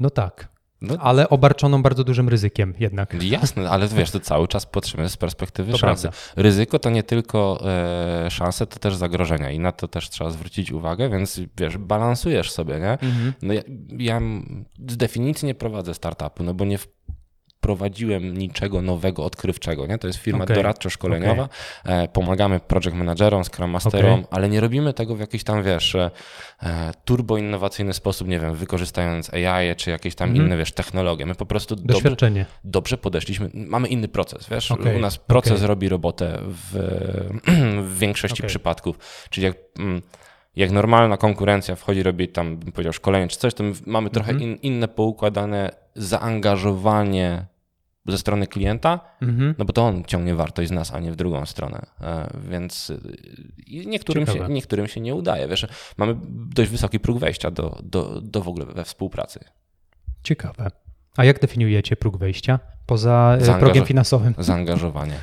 no tak. No, ale obarczoną bardzo dużym ryzykiem jednak. Jasne, ale wiesz, to cały czas patrzymy z perspektywy to szansy. Prawda. Ryzyko to nie tylko e, szanse, to też zagrożenia i na to też trzeba zwrócić uwagę, więc wiesz, balansujesz sobie, nie? Mhm. No ja, ja z definicji nie prowadzę startupu, no bo nie wprowadziłem niczego nowego, odkrywczego. Nie? To jest firma okay. doradczo-szkoleniowa. Okay. Pomagamy project managerom, scrum masterom, okay. ale nie robimy tego w jakiś tam, wiesz, e, turbo innowacyjny sposób, nie wiem, wykorzystując AI czy jakieś tam mm. inne, wiesz, technologie. My po prostu Doświadczenie. Dobrze, dobrze podeszliśmy. Mamy inny proces, wiesz. U nas proces robi robotę w, w większości przypadków. Czyli jak mm, jak normalna konkurencja wchodzi, robi tam, bym powiedział, szkolenie czy coś, to mamy trochę -hmm. in, inne poukładane zaangażowanie ze strony klienta, mhm. no bo to on ciągnie wartość z nas, a nie w drugą stronę. E, więc y, niektórym się, niektórym się nie udaje. Wiesz, mamy dość wysoki próg wejścia do, do, do w ogóle we współpracy. Ciekawe. A jak definiujecie próg wejścia poza e, progiem finansowym? Zaangażowanie.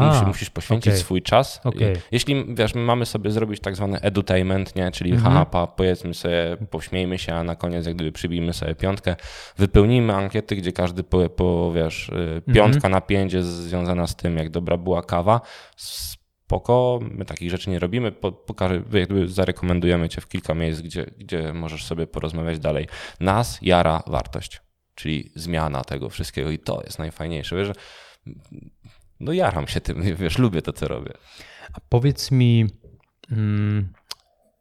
Musisz, musisz poświęcić okay. swój czas. Okay. Jeśli wiesz, my mamy sobie zrobić tak zwany edutainment, nie? czyli mhm. haha, powiedzmy sobie, pośmiejmy się, a na koniec jak gdyby przybijmy sobie piątkę, wypełnijmy ankiety, gdzie każdy po, po wiesz, y, mhm. piątka mhm. na pięć jest związana z tym, jak dobra była kawa. Spoko, my takich rzeczy nie robimy. Po, pokażę, jakby zarekomendujemy cię w kilka miejsc, gdzie, gdzie możesz sobie porozmawiać dalej. Nas jara wartość, czyli zmiana tego wszystkiego i to jest najfajniejsze. Wiesz, no jaram się tym, wiesz, lubię to, co robię. A powiedz mi, mm,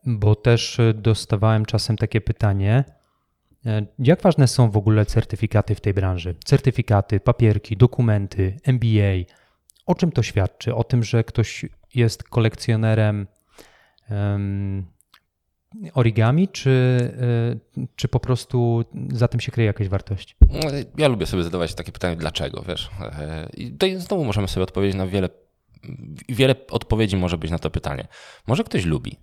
bo też dostawałem czasem takie pytanie, e, jak ważne są w ogóle certyfikaty w tej branży? Certyfikaty, papierki, dokumenty, MBA. O czym to świadczy? O tym, że ktoś jest kolekcjonerem origami, czy, y, czy po prostu za tym się kryje jakaś wartość? Ja lubię sobie zadawać takie pytanie, dlaczego, wiesz. E, I tutaj znowu możemy sobie odpowiedzieć na wiele, wiele odpowiedzi może być na to pytanie. Może ktoś lubi,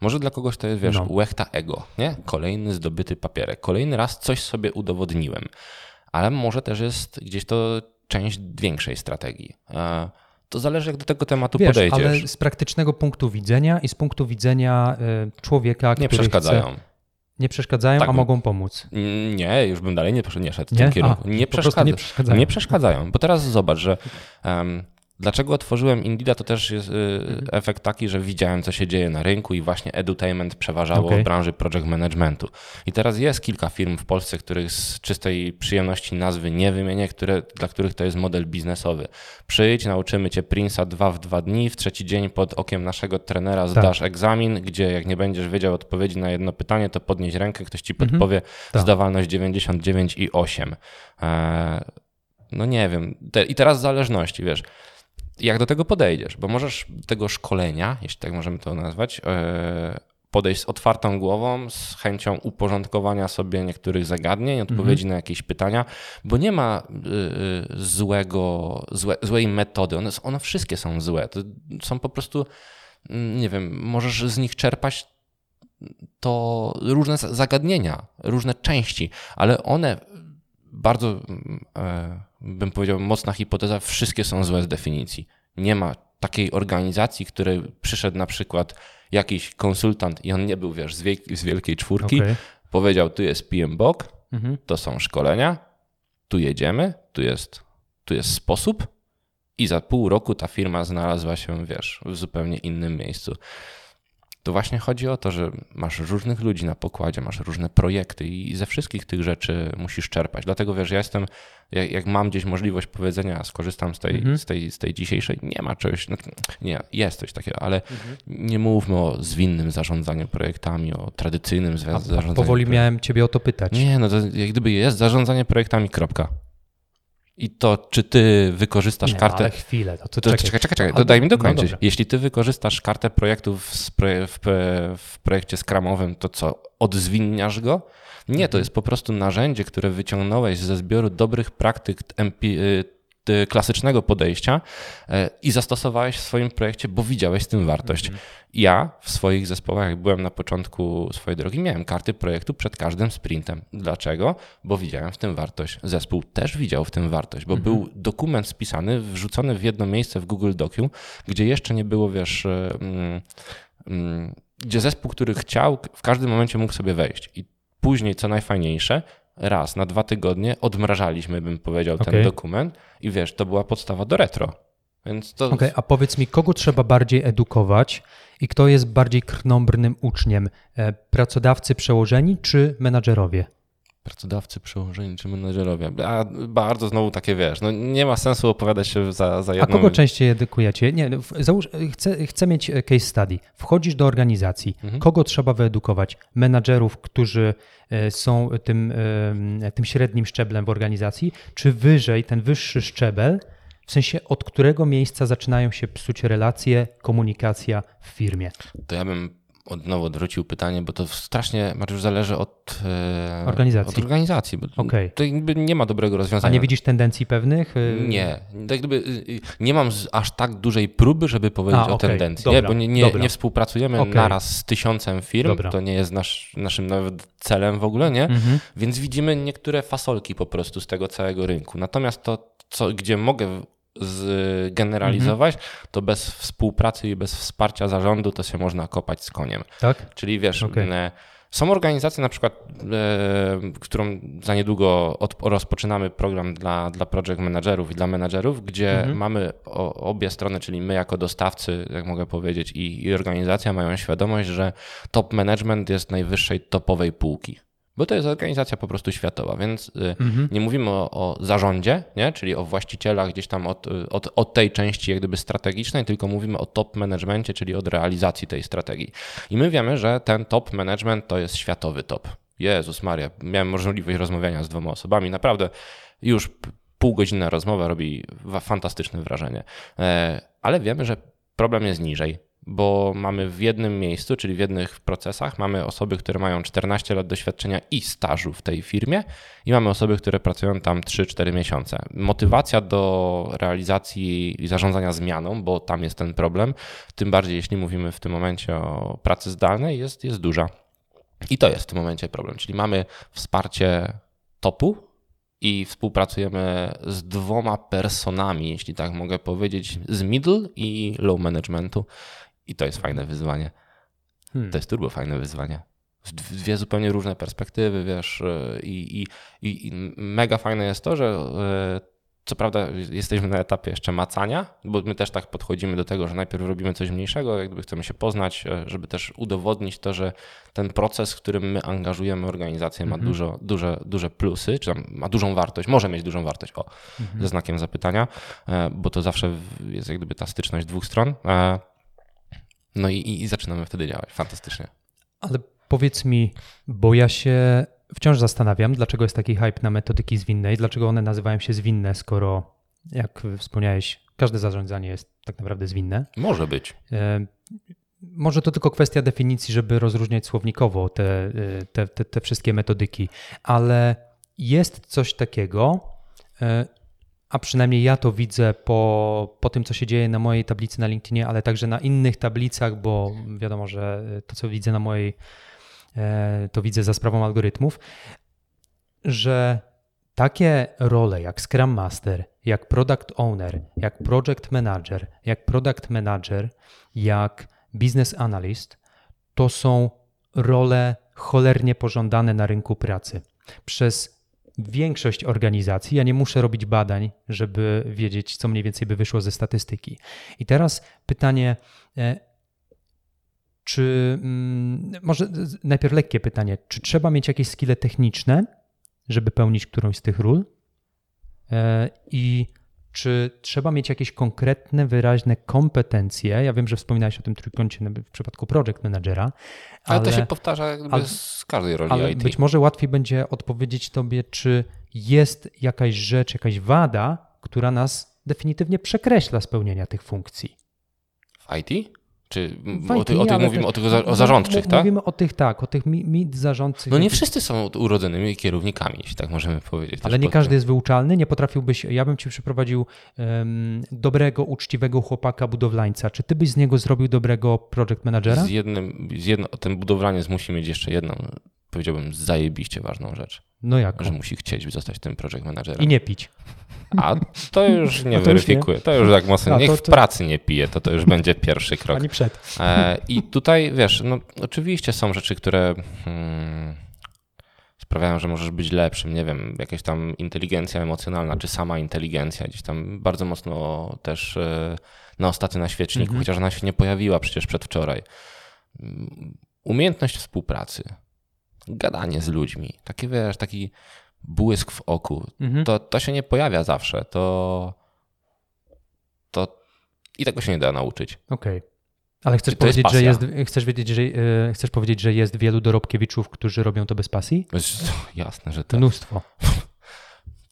może dla kogoś to jest, wiesz, no. łechta ego, nie? Kolejny zdobyty papierek. Kolejny raz coś sobie udowodniłem. Ale może też jest gdzieś to część większej strategii. To zależy, jak do tego tematu Wiesz, podejdziesz. Ale z praktycznego punktu widzenia i z punktu widzenia y, człowieka, nie który przeszkadzają. Chce, nie przeszkadzają, tak, a mogą pomóc. Nie, już bym dalej nie, nie szedł w tym kierunku. A, nie, przeszkadza, nie, przeszkadzają. nie przeszkadzają. Bo teraz zobacz, że um, Dlaczego otworzyłem Indida, to też jest y, mhm. efekt taki, że widziałem, co się dzieje na rynku i właśnie edutainment przeważało okay. w branży project managementu. I teraz jest kilka firm w Polsce, których z czystej przyjemności nazwy nie wymienię, które, dla których to jest model biznesowy. Przyjdź, nauczymy cię Prince'a dwa w dwa dni, w trzeci dzień pod okiem naszego trenera tak. zdasz tak. egzamin, gdzie jak nie będziesz wiedział odpowiedzi na jedno pytanie, to podnieś rękę, ktoś ci mhm. podpowie tak. zdawalność 99,8. Eee, no nie wiem. Te, I teraz zależności, wiesz jak do tego podejdziesz, bo możesz tego szkolenia, jeśli tak możemy to nazwać, e, podejść z otwartą głową, z chęcią uporządkowania sobie niektórych zagadnień, odpowiedzi mhm. na jakieś pytania, bo nie ma e, złego, złe, złej metody. One, one wszystkie są złe. To są po prostu, mm, nie wiem, możesz z nich czerpać to różne zagadnienia, różne części, ale one bardzo, mm, e, bym powiedział, mocna hipoteza, wszystkie są złe z definicji. Nie ma takiej organizacji, której przyszedł na przykład jakiś konsultant i on nie był, wiesz, z, wielkiej, z wielkiej czwórki, okay. powiedział, tu jest PMBOK mhm. to są szkolenia, tu jedziemy, tu jest, tu jest sposób i za pół roku ta firma znalazła się, wiesz, w zupełnie innym miejscu to właśnie chodzi o to, że masz różnych ludzi na pokładzie, masz różne projekty i ze wszystkich tych rzeczy musisz czerpać. Dlatego wiesz, ja jestem, jak, jak mam gdzieś możliwość powiedzenia, skorzystam z tej, mhm. z tej, z tej dzisiejszej, nie ma czegoś, no, nie, jest coś takiego, ale mhm. nie mówmy o zwinnym zarządzaniu projektami, o tradycyjnym zarządzaniu. Powoli miałem ciebie o to pytać. Nie, no to jak gdyby jest zarządzanie projektami, kropka. I to, czy ty wykorzystasz nie, kartę. Ale chwilę, to, to, to czekaj, czekaj, czekaj, to daj mi dokończyć. No Jeśli ty wykorzystasz kartę projektów w, w, w projekcie skramowym, to co, odzwinniasz go? Nie, to mhm. jest po prostu narzędzie, które wyciągnąłeś ze zbioru dobrych praktyk klasycznego podejścia e, i zastosowałeś w swoim projekcie, bo widziałeś z tym wartość. Mhm. Ja w swoich zespołach, jak byłem na początku swojej drogi, miałem karty projektu przed każdym sprintem. Dlaczego? Bo widziałem w tym wartość. Zespół też widział w tym wartość, bo mhm. był dokument spisany, wrzucony w jedno miejsce w Google Docu, gdzie jeszcze nie było, wiesz, mm, mm, gdzie zespół, który chciał, w każdym momencie mógł sobie wejść. I później, co najfajniejsze, raz na dwa tygodnie odmrażaliśmy, bym powiedział, okay. ten dokument i wiesz, to była podstawa do retro. Więc to... okay, a powiedz mi, kogo trzeba bardziej edukować i kto jest bardziej krnąbrnym uczniem? E, pracodawcy przełożeni czy menadżerowie? Pracodawcy, przełożeni czy menedżerowie. A bardzo znowu takie wiesz, no nie ma sensu opowiadać się za, za jedną... A kogo częściej edukujecie? Nie, no, załóż, chcę, chcę mieć case study. Wchodzisz do organizacji. Mhm. Kogo trzeba wyedukować? Menadżerów, którzy e, są tym, e, tym średnim szczeblem w organizacji, czy wyżej, ten wyższy szczebel, w sensie od którego miejsca zaczynają się psuć relacje, komunikacja w firmie? To ja bym od nowo odwrócił pytanie, bo to strasznie już zależy od e, organizacji. Od organizacji okay. To jakby nie ma dobrego rozwiązania. A nie widzisz tendencji pewnych? Nie. Tak jakby y, y, nie mam aż tak dużej próby, żeby powiedzieć A, o okay. tendencji. Dobra, nie, bo nie, nie, nie współpracujemy okay. naraz z tysiącem firm. Dobra. To nie jest nasz, naszym nawet celem w ogóle, nie? Mhm. Więc widzimy niektóre fasolki po prostu z tego całego rynku. Natomiast to, co, gdzie mogę zgeneralizować, mhm. to bez współpracy i bez wsparcia zarządu to się można kopać z koniem. Tak? Czyli wiesz, okay. są organizacje na przykład, e, którą za niedługo od, rozpoczynamy program dla, dla project managerów i dla menadżerów, gdzie mhm. mamy o, obie strony, czyli my jako dostawcy, jak mogę powiedzieć, i, i organizacja mają świadomość, że top management jest najwyższej topowej półki bo to jest organizacja po prostu światowa, więc y, mhm. nie mówimy o, o, zarządzie, nie? czyli o właścicielach gdzieś tam od, od, od, tej części jak gdyby strategicznej, tylko mówimy o top managementie, czyli od realizacji tej strategii. I my wiemy, że ten top management to jest światowy top. Jezus Maria, miałem możliwość rozmawiania z dwoma osobami, naprawdę już półgodzinna rozmowa robi fantastyczne wrażenie. E, ale wiemy, że problem jest niżej bo mamy w jednym miejscu, czyli w jednych procesach, mamy osoby, które mają 14 lat doświadczenia i stażu w tej firmie, i mamy osoby, które pracują tam 3-4 miesiące. Motywacja do realizacji i zarządzania zmianą, bo tam jest ten problem, tym bardziej jeśli mówimy w tym momencie o pracy zdalnej, jest, jest duża. I to jest w tym momencie problem, czyli mamy wsparcie topu, i współpracujemy z dwoma personami, jeśli tak mogę powiedzieć, z middle i low managementu. I to jest fajne wyzwanie. Hmm. To jest turbo fajne wyzwanie. Dwie zupełnie różne perspektywy, wiesz, e, i, i, i mega fajne jest to, że e, co prawda jesteśmy na etapie jeszcze macania, bo my też tak podchodzimy do tego, że najpierw robimy coś mniejszego, jak gdyby chcemy się poznać, e, żeby też udowodnić to, że ten proces, w którym my angażujemy organizację ma mhm. dużo, duże, duże plusy, czy ma dużą wartość, może mieć dużą wartość, o, mhm. ze znakiem zapytania, bo to zawsze jest jak gdyby ta styczność dwóch stron. No i, i zaczynamy wtedy działać. Fantastycznie. Ale powiedz mi, bo ja się wciąż zastanawiam, dlaczego jest taki hype na metodyki zwinne i dlaczego one nazywają się zwinne, skoro, jak wspomniałeś, każde zarządzanie jest tak naprawdę zwinne. Może być. E, może to tylko kwestia definicji, żeby rozróżniać słownikowo te, e, te, te, te wszystkie metodyki, ale jest coś takiego, e, a przynajmniej ja to widzę po, po tym, co się dzieje na mojej tablicy na LinkedInie, ale także na innych tablicach, bo wiadomo, że to, co widzę na mojej, e, to widzę za sprawą algorytmów, że takie role jak Scrum Master, jak Product Owner, jak Project Manager, jak Product Manager, jak Business Analyst, to są role cholernie pożądane na rynku pracy. przez większość organizacji. Ja nie muszę robić badań, żeby wiedzieć, co mniej więcej by wyszło ze statystyki. I teraz pytanie, e, czy mm, może najpierw lekkie pytanie, czy trzeba mieć jakieś skille techniczne, żeby pełnić którąś z tych ról? E, I czy trzeba mieć jakieś konkretne, wyraźne kompetencje? Ja wiem, że wspominałeś o tym trójkącie w przypadku project managera. Ale, ale to się powtarza ale, z każdej roli ale IT. Być może łatwiej będzie odpowiedzieć tobie, czy jest jakaś rzecz, jakaś wada, która nas definitywnie przekreśla spełnienia tych funkcji. W IT? Czy o, ty, o tych mówimy o tych o zarządczych, tak? Mówimy o tych, tak, o tych mid zarządcych. No nie wszyscy są urodzonymi kierownikami, jeśli tak możemy powiedzieć. Ale nie każdy jest wyuczalny, nie potrafiłbyś, ja bym ci przyprowadził um, dobrego, uczciwego chłopaka budowlańca. Czy ty byś z niego zrobił dobrego project managera? Z jednym, z jedno, ten budowlaniec musi mieć jeszcze jedną, powiedziałbym, zajebiście ważną rzecz. No jak? Że musi chcieć zostać tym project managerem. I nie pić. A to już nie to weryfikuję. Już nie. To już tak mocno. Niech to, to... w pracy nie pije, to to już będzie pierwszy krok. Ani przed. E, I tutaj wiesz, no oczywiście są rzeczy, które hmm, sprawiają, że możesz być lepszym. Nie wiem, jakaś tam inteligencja emocjonalna, czy sama inteligencja gdzieś tam bardzo mocno też e, na ostatnio na świeczniku, mhm. chociaż ona się nie pojawiła przecież przedwczoraj. Umiejętność współpracy, gadanie z ludźmi, takie wiesz, taki błysk w oku. Mhm. To, to się nie pojawia zawsze. To, to i tego się nie da nauczyć. Okej. Okay. Ale chcesz powiedzieć, że jest, chcesz, wiedzieć, że, yy, chcesz powiedzieć, że jest wielu dorobkiewiczów, którzy robią to bez pasji? Jasne, że tak. Mnóstwo.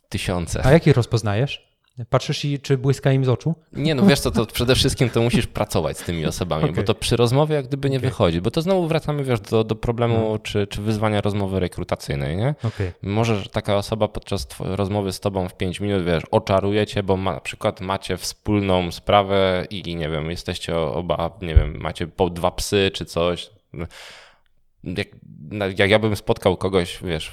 Tysiące. A jaki rozpoznajesz? Patrzysz i czy błyska im z oczu? Nie, no wiesz co, to przede wszystkim to musisz pracować z tymi osobami, okay. bo to przy rozmowie jak gdyby nie okay. wychodzi, bo to znowu wracamy, wiesz, do, do problemu no. czy, czy wyzwania rozmowy rekrutacyjnej, nie? Okay. Może taka osoba podczas rozmowy z tobą w 5 minut, wiesz, oczarujecie, bo ma, na przykład macie wspólną sprawę i nie wiem, jesteście oba, nie wiem, macie po dwa psy czy coś. Jak, jak ja bym spotkał kogoś, wiesz,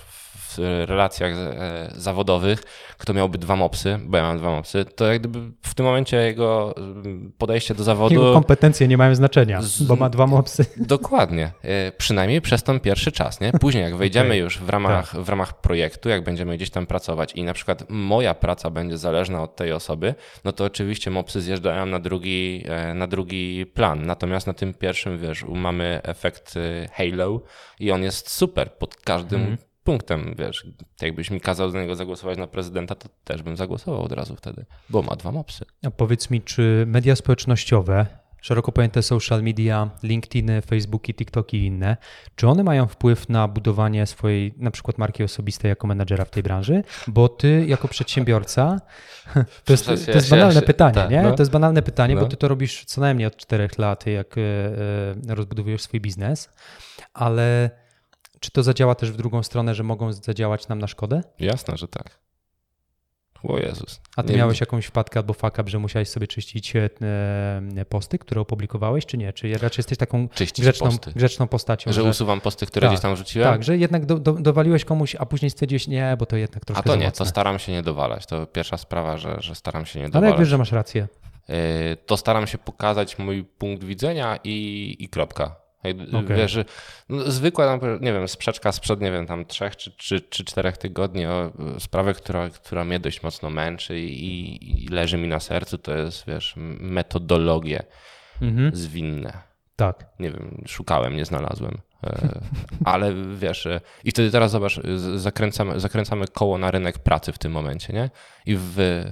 w relacjach e, zawodowych, kto miałby dwa mopsy, bo ja mam dwa mopsy, to jak gdyby w tym momencie jego mm, podejście do zawodu... Jego kompetencje nie mają znaczenia, bo ma dwa mopsy. Dokładnie. E, przynajmniej przez ten pierwszy czas, nie? Później jak wejdziemy okay. już w ramach, tak. w ramach projektu, jak będziemy gdzieś tam pracować i na przykład moja praca będzie zależna od tej osoby, no to oczywiście mopsy zjeżdżają na drugi, e, na drugi plan. Natomiast na tym pierwszym, wiesz, mamy efekt halo i on jest super pod każdym mm punktem, wiesz, jakbyś mi kazał za niego zagłosować na prezydenta, to też bym zagłosował od razu wtedy, bo ma dwa mopsy. A powiedz mi, czy media społecznościowe, szeroko pojęte social media, LinkedIn, Facebooki, TikToki i inne, czy one mają wpływ na budowanie swojej na przykład marki osobistej jako menedżera w tej branży? Bo ty jako przedsiębiorca, to jest, to jest banalne pytanie, tak, nie? No. To jest banalne pytanie, no. bo ty to robisz co najmniej od czterech lat, jak e, e, rozbudowujesz swój biznes, ale czy to zadziała też w drugą stronę, że mogą zadziałać nam na szkodę? Jasne, że tak. O Jezus. A ty nie miałeś wiem. jakąś wpadkę albo fuck up, że musiałeś sobie czyścić e, e, posty, które opublikowałeś, czy nie? Czy raczej jesteś taką grzeczną, grzeczną postacią? Że, że, usuwam posty, które tak, gdzieś tam rzuciłem? Tak, że jednak do, do, dowaliłeś komuś, a później stwierdziłeś, nie, bo to jednak troszkę A to nie, to staram się nie dowalać. To pierwsza sprawa, że, że staram się nie dowalać. Ale jak wiesz, że masz rację? E, to staram się pokazać mój punkt widzenia i, i kropka. Okay. Wiesz, no, zwykła, nie wiem, sprzeczka sprzed, nie wiem, tam trzech czy, czy, czy czterech tygodni o sprawę, która, która mnie dość mocno męczy i, i leży mi na sercu, to jest, wiesz, metodologie mhm. zwinne. Tak. Nie wiem, szukałem, nie znalazłem. E, ale wiesz, e, i wtedy teraz zobacz, zakręcamy, zakręcamy koło na rynek pracy w tym momencie, nie? I w,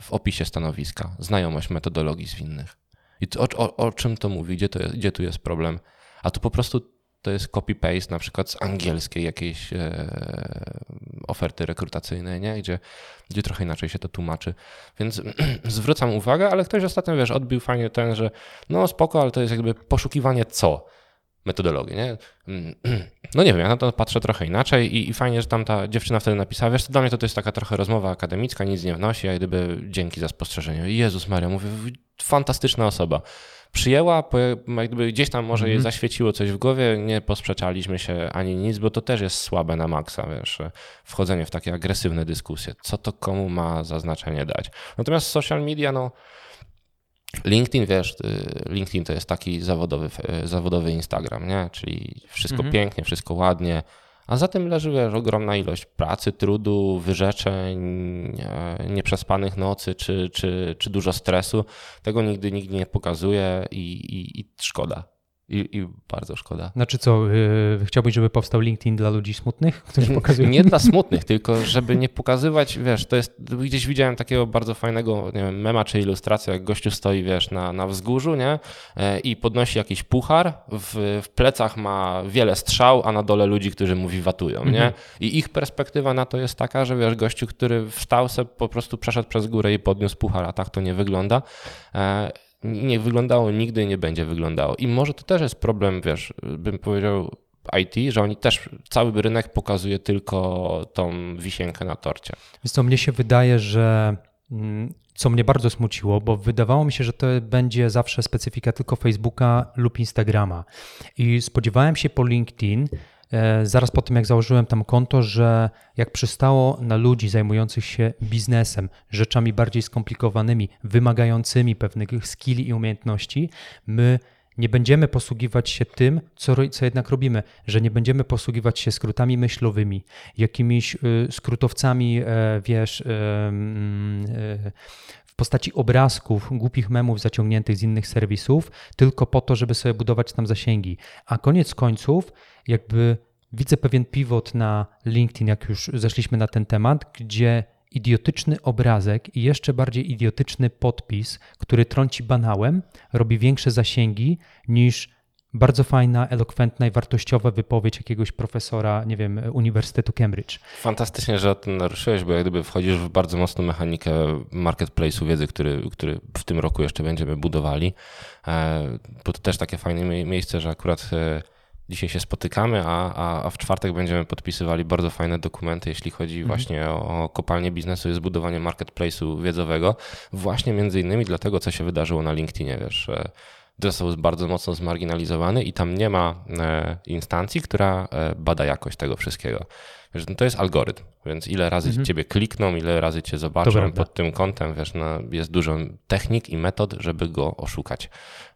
w opisie stanowiska znajomość metodologii zwinnych. I o, o, o czym to mówi? Gdzie, to jest, gdzie tu jest problem? A tu po prostu to jest copy-paste na przykład z angielskiej jakiejś e, oferty rekrutacyjnej, nie? Gdzie, gdzie trochę inaczej się to tłumaczy. Więc zwracam uwagę, ale ktoś ostatnio, wiesz, odbił fajnie ten, że no spoko, ale to jest jakby poszukiwanie co? Metodologii, nie? No nie wiem, ja na to patrzę trochę inaczej i, i fajnie, że tam ta dziewczyna wtedy napisała, wiesz, to dla mnie to, to jest taka trochę rozmowa akademicka, nic nie wnosi, a gdyby dzięki za spostrzeżenie. Jezus Maria, mówię, fantastyczna osoba przyjęła, jakby gdzieś tam może jej mhm. zaświeciło coś w głowie, nie posprzeczaliśmy się ani nic, bo to też jest słabe na maksa, wiesz, wchodzenie w takie agresywne dyskusje. Co to komu ma za znaczenie dać? Natomiast social media, no LinkedIn, wiesz, y, LinkedIn to jest taki zawodowy, zawodowy Instagram, nie? Czyli wszystko -hmm. pięknie, wszystko ładnie, A za tym leży wiesz, ogromna ilość pracy, trudu, wyrzeczeń, e, nieprzespanych nocy czy, czy, czy dużo stresu. Tego nigdy nikt nie pokazuje i, i, i szkoda. I, I, bardzo szkoda. Znaczy co, yy, chciałbyś, żeby powstał LinkedIn dla ludzi smutnych? Którzy pokazują? Nie dla smutnych, tylko żeby nie pokazywać, wiesz, to jest, gdzieś widziałem takiego bardzo fajnego nie wiem, mema czy ilustrację, jak gościu stoi, wiesz, na, na wzgórzu, nie? E, I podnosi jakiś puchar, w, w plecach ma wiele strzał, a na dole ludzi, którzy mu wiwatują, nie? Mhm. I ich perspektywa na to jest taka, że wiesz, gościu, który wstał se, po prostu przeszedł przez górę i podniósł puchar, a tak to nie wygląda. E, nie wyglądało nigdy nie będzie wyglądało. I może to też jest problem, wiesz, bym powiedział IT, że oni też, cały rynek pokazuje tylko tą wisienkę na torcie. Więc to mnie się wydaje, że mm, co mnie bardzo smuciło, bo wydawało mi się, że to będzie zawsze specyfika tylko Facebooka lub Instagrama. I spodziewałem się po LinkedIn, zaraz po tym, jak założyłem tam konto, że jak przystało na ludzi zajmujących się biznesem, rzeczami bardziej skomplikowanymi, wymagającymi pewnych skilli i umiejętności, my nie będziemy posługiwać się tym, co, co jednak robimy, że nie będziemy posługiwać się skrótami myślowymi, jakimiś y, skrótowcami, e, wiesz, mm, e, w postaci obrazków, głupich memów zaciągniętych z innych serwisów, tylko po to, żeby sobie budować tam zasięgi. A koniec końców, jakby widzę pewien pivot na LinkedIn, jak już zeszliśmy na ten temat, gdzie idiotyczny obrazek i jeszcze bardziej idiotyczny podpis, który trąci banałem, robi większe zasięgi niż bardzo fajna, elokwentna i wartościowa wypowiedź jakiegoś profesora, nie wiem, Uniwersytetu Cambridge. Fantastycznie, że o tym naruszyłeś, bo jak gdyby wchodzisz w bardzo mocną mechanikę marketplace'u wiedzy, który, który w tym roku jeszcze będziemy budowali. E, bo to też takie fajne miejsce, że akurat e, Dzisiaj się spotykamy, a, a, a, w czwartek będziemy podpisywali bardzo fajne dokumenty, jeśli chodzi mhm. właśnie o, o kopalnię biznesu i zbudowanie marketplace'u wiedzowego. Właśnie między innymi dlatego, co się wydarzyło na LinkedInie, wiesz. Został bardzo mocno zmarginalizowany i tam nie ma e, instancji, która e, bada jakość tego wszystkiego. Wiesz, no to jest algorytm, więc ile razy mhm. ciebie klikną, ile razy cię zobaczą pod tym kątem, wiesz, no, jest dużo technik i metod, żeby go oszukać.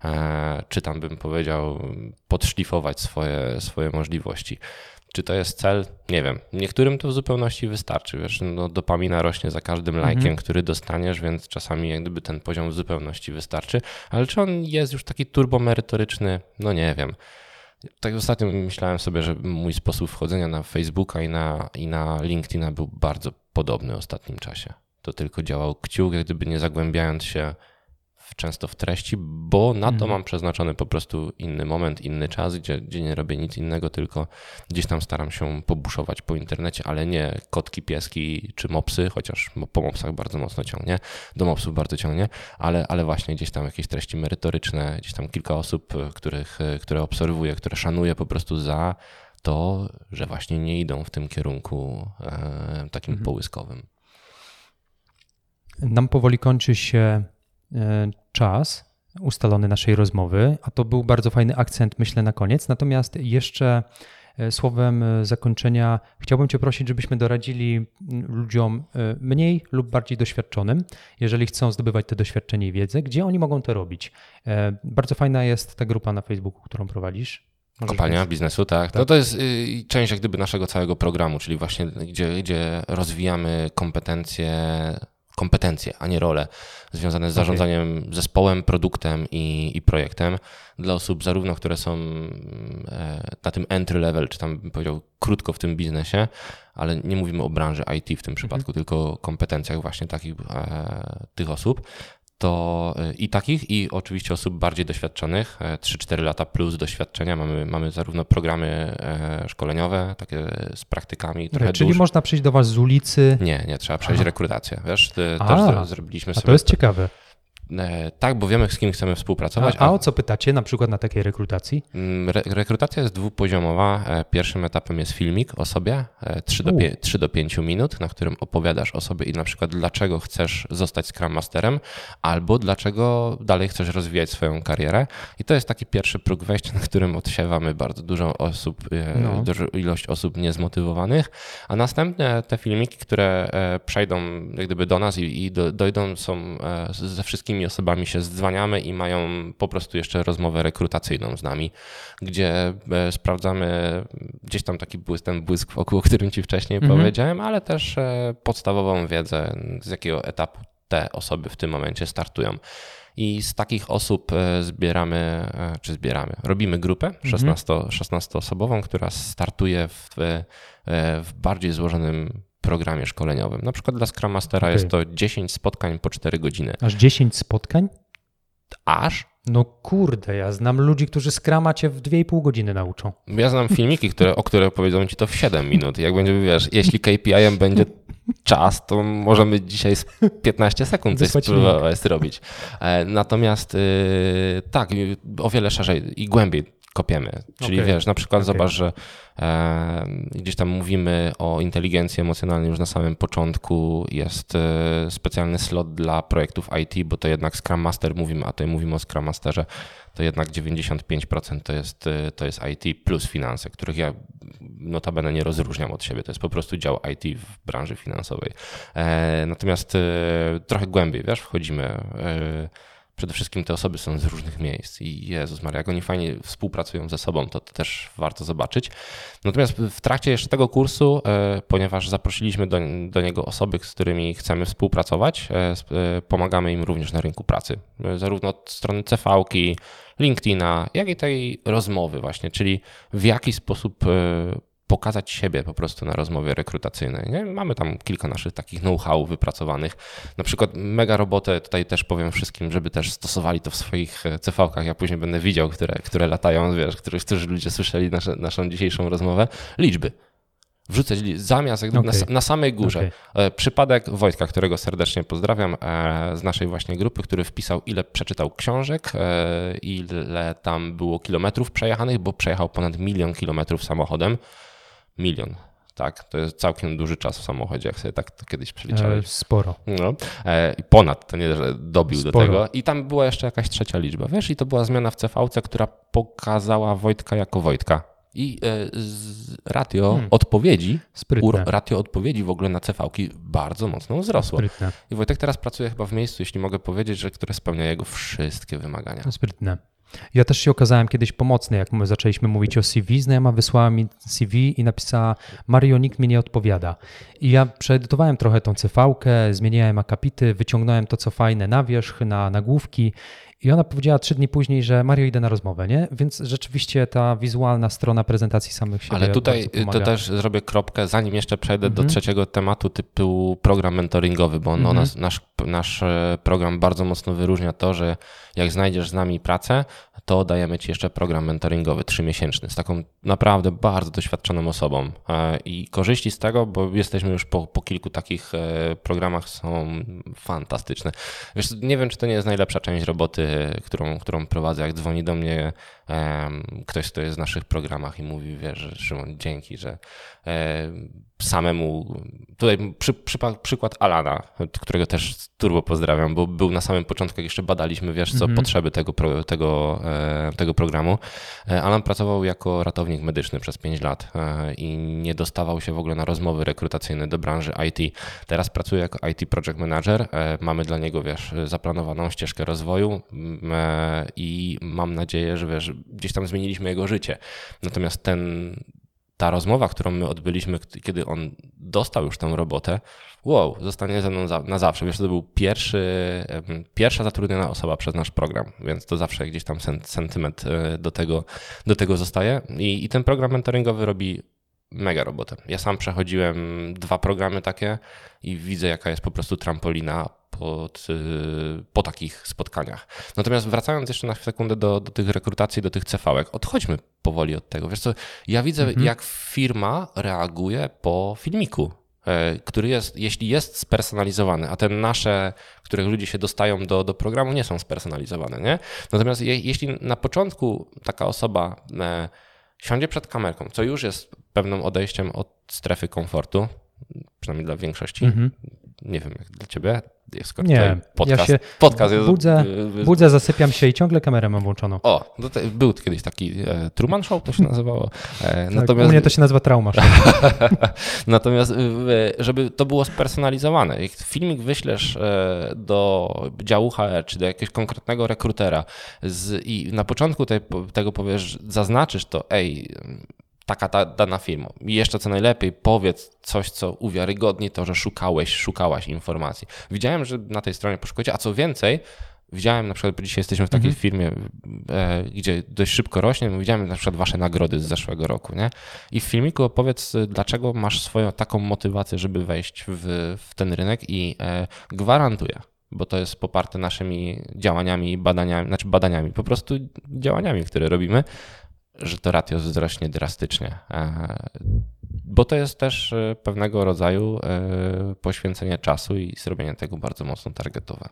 E, czy tam bym powiedział, podszlifować swoje, swoje możliwości. Czy to jest cel? Nie wiem. Niektórym to w zupełności wystarczy. Wiesz, no, dopamina rośnie za każdym lajkiem, mhm. który dostaniesz, więc czasami jak gdyby ten poziom w zupełności wystarczy. Ale czy on jest już taki turbomerytoryczny? No nie wiem. Tak ostatnio myślałem sobie, że mój sposób wchodzenia na Facebooka i na, i na LinkedIna był bardzo podobny w ostatnim czasie. To tylko działał kciuk, jak gdyby nie zagłębiając się często w treści, bo na to mhm. mam przeznaczony po prostu inny moment, inny czas, gdzie, gdzie nie robię nic innego, tylko gdzieś tam staram się pobuszować po internecie, ale nie kotki, pieski czy mopsy, chociaż po mopsach bardzo mocno ciągnie, do mopsów bardzo ciągnie, ale, ale właśnie gdzieś tam jakieś treści merytoryczne, gdzieś tam kilka osób, których, które obserwuję, które szanuję po prostu za to, że właśnie nie idą w tym kierunku e, takim mhm. połyskowym. Nam powoli kończy się E, czas ustalony naszej rozmowy, a to był bardzo fajny akcent, myślę, na koniec. Natomiast jeszcze e, słowem e, zakończenia chciałbym Cię prosić, żebyśmy doradzili ludziom mniej lub bardziej doświadczonym, jeżeli chcą zdobywać te doświadczenie i wiedzę, gdzie oni mogą to robić. Bardzo fajna jest ta grupa na Facebooku, którą prowadzisz. Możesz Kopalnia biznesu, tak. tak. No to jest y, część jak gdyby naszego całego programu, czyli właśnie gdzie, gdzie rozwijamy kompetencje kompetencje, a nie role związane z zarządzaniem okay. zespołem, produktem i, i, projektem dla osób zarówno, które są e, na tym entry level, czy tam bym powiedział krótko w tym biznesie, ale nie mówimy o branży IT w tym przypadku, mm -hmm. tylko o kompetencjach właśnie takich e, tych osób, to y, i takich, i oczywiście osób bardziej doświadczonych, 3-4 e, lata plus doświadczenia. Mamy, mamy zarówno programy e, szkoleniowe, takie z praktykami. Trochę Czyli można przyjść do Was z ulicy? Nie, nie, trzeba przejść Aha. rekrutację. Wiesz, też zrobiliśmy sobie. A to jest ciekawe. E, tak, bo wiemy, z kim chcemy współpracować. A, a o co pytacie na przykład na takiej rekrutacji? Mm, re rekrutacja jest dwupoziomowa. E, pierwszym etapem jest filmik o sobie, 3 do, 3 do 5 minut, na którym opowiadasz o sobie i na przykład dlaczego chcesz zostać Scrum Masterem, albo dlaczego dalej chcesz rozwijać swoją karierę. I to jest taki pierwszy próg wejścia, na którym odsiewamy bardzo dużo osób, e, no. dużą ilość osób niezmotywowanych, a następne te filmiki, które przejdą jak gdyby do nas i, i do, dojdą, są ze wszystkimi osobami się zdzwaniamy i mają po prostu jeszcze rozmowę rekrutacyjną z nami, gdzie e, sprawdzamy gdzieś tam taki błysk, ten błysk wokół, o którym ci wcześniej mhm. powiedziałem, ale też e, podstawową wiedzę, z jakiego etapu te osoby w tym momencie startują. I z takich osób e, zbieramy, czy zbieramy, robimy grupę 16, mhm. 16-osobową, która startuje w, w bardziej złożonym programie szkoleniowym. Na przykład dla Scrum Mastera okay. jest to 10 spotkań po 4 godziny. Aż 10 spotkań? Aż? No kurde, ja znam ludzi, którzy Scrama cię w 2,5 godziny nauczą. Ja znam filmiki, które, o które powiedzą ci to w 7 minut. Jak będzie, wiesz, jeśli KPI-em będzie czas, to możemy dzisiaj 15 sekund coś spróbować zrobić. E, natomiast y, tak, o wiele szerzej i głębiej kopiemy. Czyli okay. wiesz, na przykład okay. zobacz, że e, gdzieś tam mówimy o inteligencji emocjonalnej już na samym początku. Jest e, specjalny slot dla projektów IT, bo to jednak Scrum Master mówimy, a tutaj mówimy o Scrum Masterze, to jednak 95% to jest, e, to jest IT plus finanse, których ja notabene nie rozróżniam od siebie. To jest po prostu dział IT w branży finansowej. E, natomiast e, trochę głębiej, wiesz, wchodzimy e, przede wszystkim te osoby są z różnych miejsc i Jezus Maria, jak oni fajnie współpracują ze sobą, to, to też warto zobaczyć. Natomiast w trakcie jeszcze tego kursu, e, ponieważ zaprosiliśmy do, do niego osoby, z którymi chcemy współpracować, e, e, pomagamy im również na rynku pracy, zarówno od strony CV-ki, LinkedIna, jak i tej rozmowy właśnie, czyli w jaki sposób pokazać siebie po prostu na rozmowie rekrutacyjnej. Nie? Mamy tam kilka naszych takich know-how wypracowanych. Na przykład mega robotę, tutaj też powiem wszystkim, żeby też stosowali to w swoich e, CV-kach. Ja później będę widział, które, które latają, wiesz, które, którzy ludzie słyszeli nasze, naszą dzisiejszą rozmowę. Liczby wrzucać zamiast okay. na, na, samej górze. Okay. E, przypadek Wojtka, którego serdecznie pozdrawiam e, z naszej właśnie grupy, który wpisał ile przeczytał książek, ile tam było kilometrów przejechanych, bo przejechał ponad milion kilometrów samochodem milion. Tak, to jest całkiem duży czas w samochodzie, jak sobie tak kiedyś przeliczałeś. E, sporo. No, e, ponad, to nie, że dobił sporo. do tego. I tam była jeszcze jakaś trzecia liczba, wiesz, i to była zmiana w CVC, która pokazała Wojtka jako Wojtka. I e, z ratio hmm. odpowiedzi, Sprytne. ratio odpowiedzi w ogóle na CV-ki bardzo mocno wzrosło. Sprytne. I Wojtek teraz pracuje chyba w miejscu, jeśli mogę powiedzieć, że które spełnia jego wszystkie wymagania. Sprytne. Ja też się okazałem kiedyś pomocny, jak my zaczęliśmy mówić o CV. Znajoma wysłała mi CV i napisała: Mario, nikt mi nie odpowiada. I ja przeedytowałem trochę tą CV-kę, zmieniałem akapity, wyciągnąłem to, co fajne na wierzch, na nagłówki i ona powiedziała trzy dni później, że Mario idę na rozmowę, nie? Więc rzeczywiście ta wizualna strona prezentacji samych siebie. Ale tutaj to też zrobię kropkę, zanim jeszcze przejdę do mhm. trzeciego tematu typu program mentoringowy, bo on, mhm. nasz, nasz e, program bardzo mocno wyróżnia to, że jak znajdziesz z nami pracę, to dajemy ci jeszcze program mentoringowy trzymiesięczny z taką naprawdę bardzo doświadczoną osobą. E, I korzyści z tego, bo jesteśmy już po, po kilku takich e, programach, są fantastyczne. Wiesz, nie wiem, czy to nie jest najlepsza część roboty, którą, którą prowadzę. Jak dzwoni do mnie ktoś, kto jest w naszych programach i mówi, wiesz, Szymon, dzięki, że samemu. Tutaj przy, przy, przykład Alana, którego też turbo pozdrawiam, bo był na samym początku, jak jeszcze badaliśmy, wiesz, co, -hmm. potrzeby tego, tego, e, tego programu. E, Alan pracował jako ratownik medyczny przez 5 lat e, i nie dostawał się w ogóle na rozmowy rekrutacyjne do branży IT. Teraz pracuje jako IT Project Manager. Mamy dla niego, wiesz, zaplanowaną ścieżkę rozwoju i mam nadzieję, że wiesz, gdzieś tam zmieniliśmy jego życie. Natomiast ten ta rozmowa, którą my odbyliśmy, kiedy on dostał już tę robotę, wow, zostanie ze mną na zawsze. Wiesz, to był pierwszy, pierwsza zatrudniona osoba przez nasz program, więc to zawsze gdzieś tam sentyment e, do tego, do tego zostaje. I, I ten program mentoringowy robi mega robotę. Ja sam przechodziłem dwa programy takie i widzę, jaka jest po prostu trampolina pod, y, po takich spotkaniach. Natomiast wracając jeszcze na sekundę do, do tych rekrutacji, do tych cv odchodźmy powoli od tego. Wiesz co, ja widzę, mhm. jak firma reaguje po filmiku e, który jest, jeśli jest spersonalizowany, a te nasze, których ludzie się dostają do, do programu, nie są spersonalizowane, nie? Natomiast je, jeśli na początku taka osoba e, siądzie przed kamerką, co już jest pewnym odejściem od strefy komfortu, przynajmniej dla większości, mhm. nie wiem jak dla ciebie, skoro nie, podcast, ja się podcast jest... Budzę, budzę, zasypiam się i ciągle kamerę mam włączoną. O, no był kiedyś taki e, Truman Show, to się nazywało. E, tak, natomiast... U mnie to się nazywa Trauma Show. natomiast, żeby to było spersonalizowane, jak filmik wyślesz e, do działu HR, czy do jakiegoś konkretnego rekrutera z, i na początku tej, tego powiesz, zaznaczysz to, ej, taka ta, dana firma. I jeszcze co najlepiej, powiedz coś, co uwiarygodni to, że szukałeś, szukałaś informacji. Widziałem, że na tej stronie poszukujecie, a co więcej, widziałem na przykład, bo dzisiaj jesteśmy w takiej mhm. firmie, e, gdzie dość szybko rośnie, widziałem na przykład wasze nagrody z zeszłego roku, nie? I w filmiku opowiedz, dlaczego masz swoją taką motywację, żeby wejść w, w ten rynek i e, gwarantuję, bo to jest poparte naszymi działaniami, badaniami, znaczy badaniami, po prostu działaniami, które robimy, że to ratio wzrośnie drastycznie. E, bo to jest też e, pewnego rodzaju e, poświęcenie czasu i zrobienie tego bardzo mocno targetowe.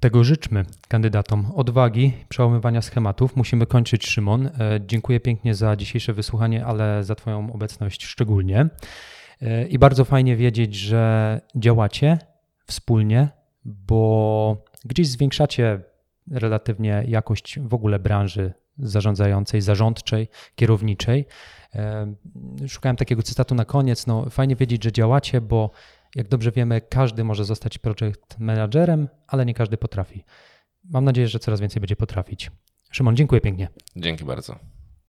Tego życzmy kandydatom odwagi, przełamywania schematów. Musimy kończyć, Szymon. Dziękuję pięknie za dzisiejsze wysłuchanie, ale za Twoją obecność szczególnie. I bardzo fajnie wiedzieć, że działacie wspólnie, bo gdzieś zwiększacie relatywnie jakość w ogóle branży zarządzającej, zarządczej, kierowniczej. E, szukałem takiego cytatu na koniec. No, fajnie wiedzieć, że działacie, bo jak dobrze wiemy, każdy może zostać project managerem, ale nie każdy potrafi. Mam nadzieję, że coraz więcej będzie potrafić. Szymon, dziękuję pięknie. Dzięki bardzo.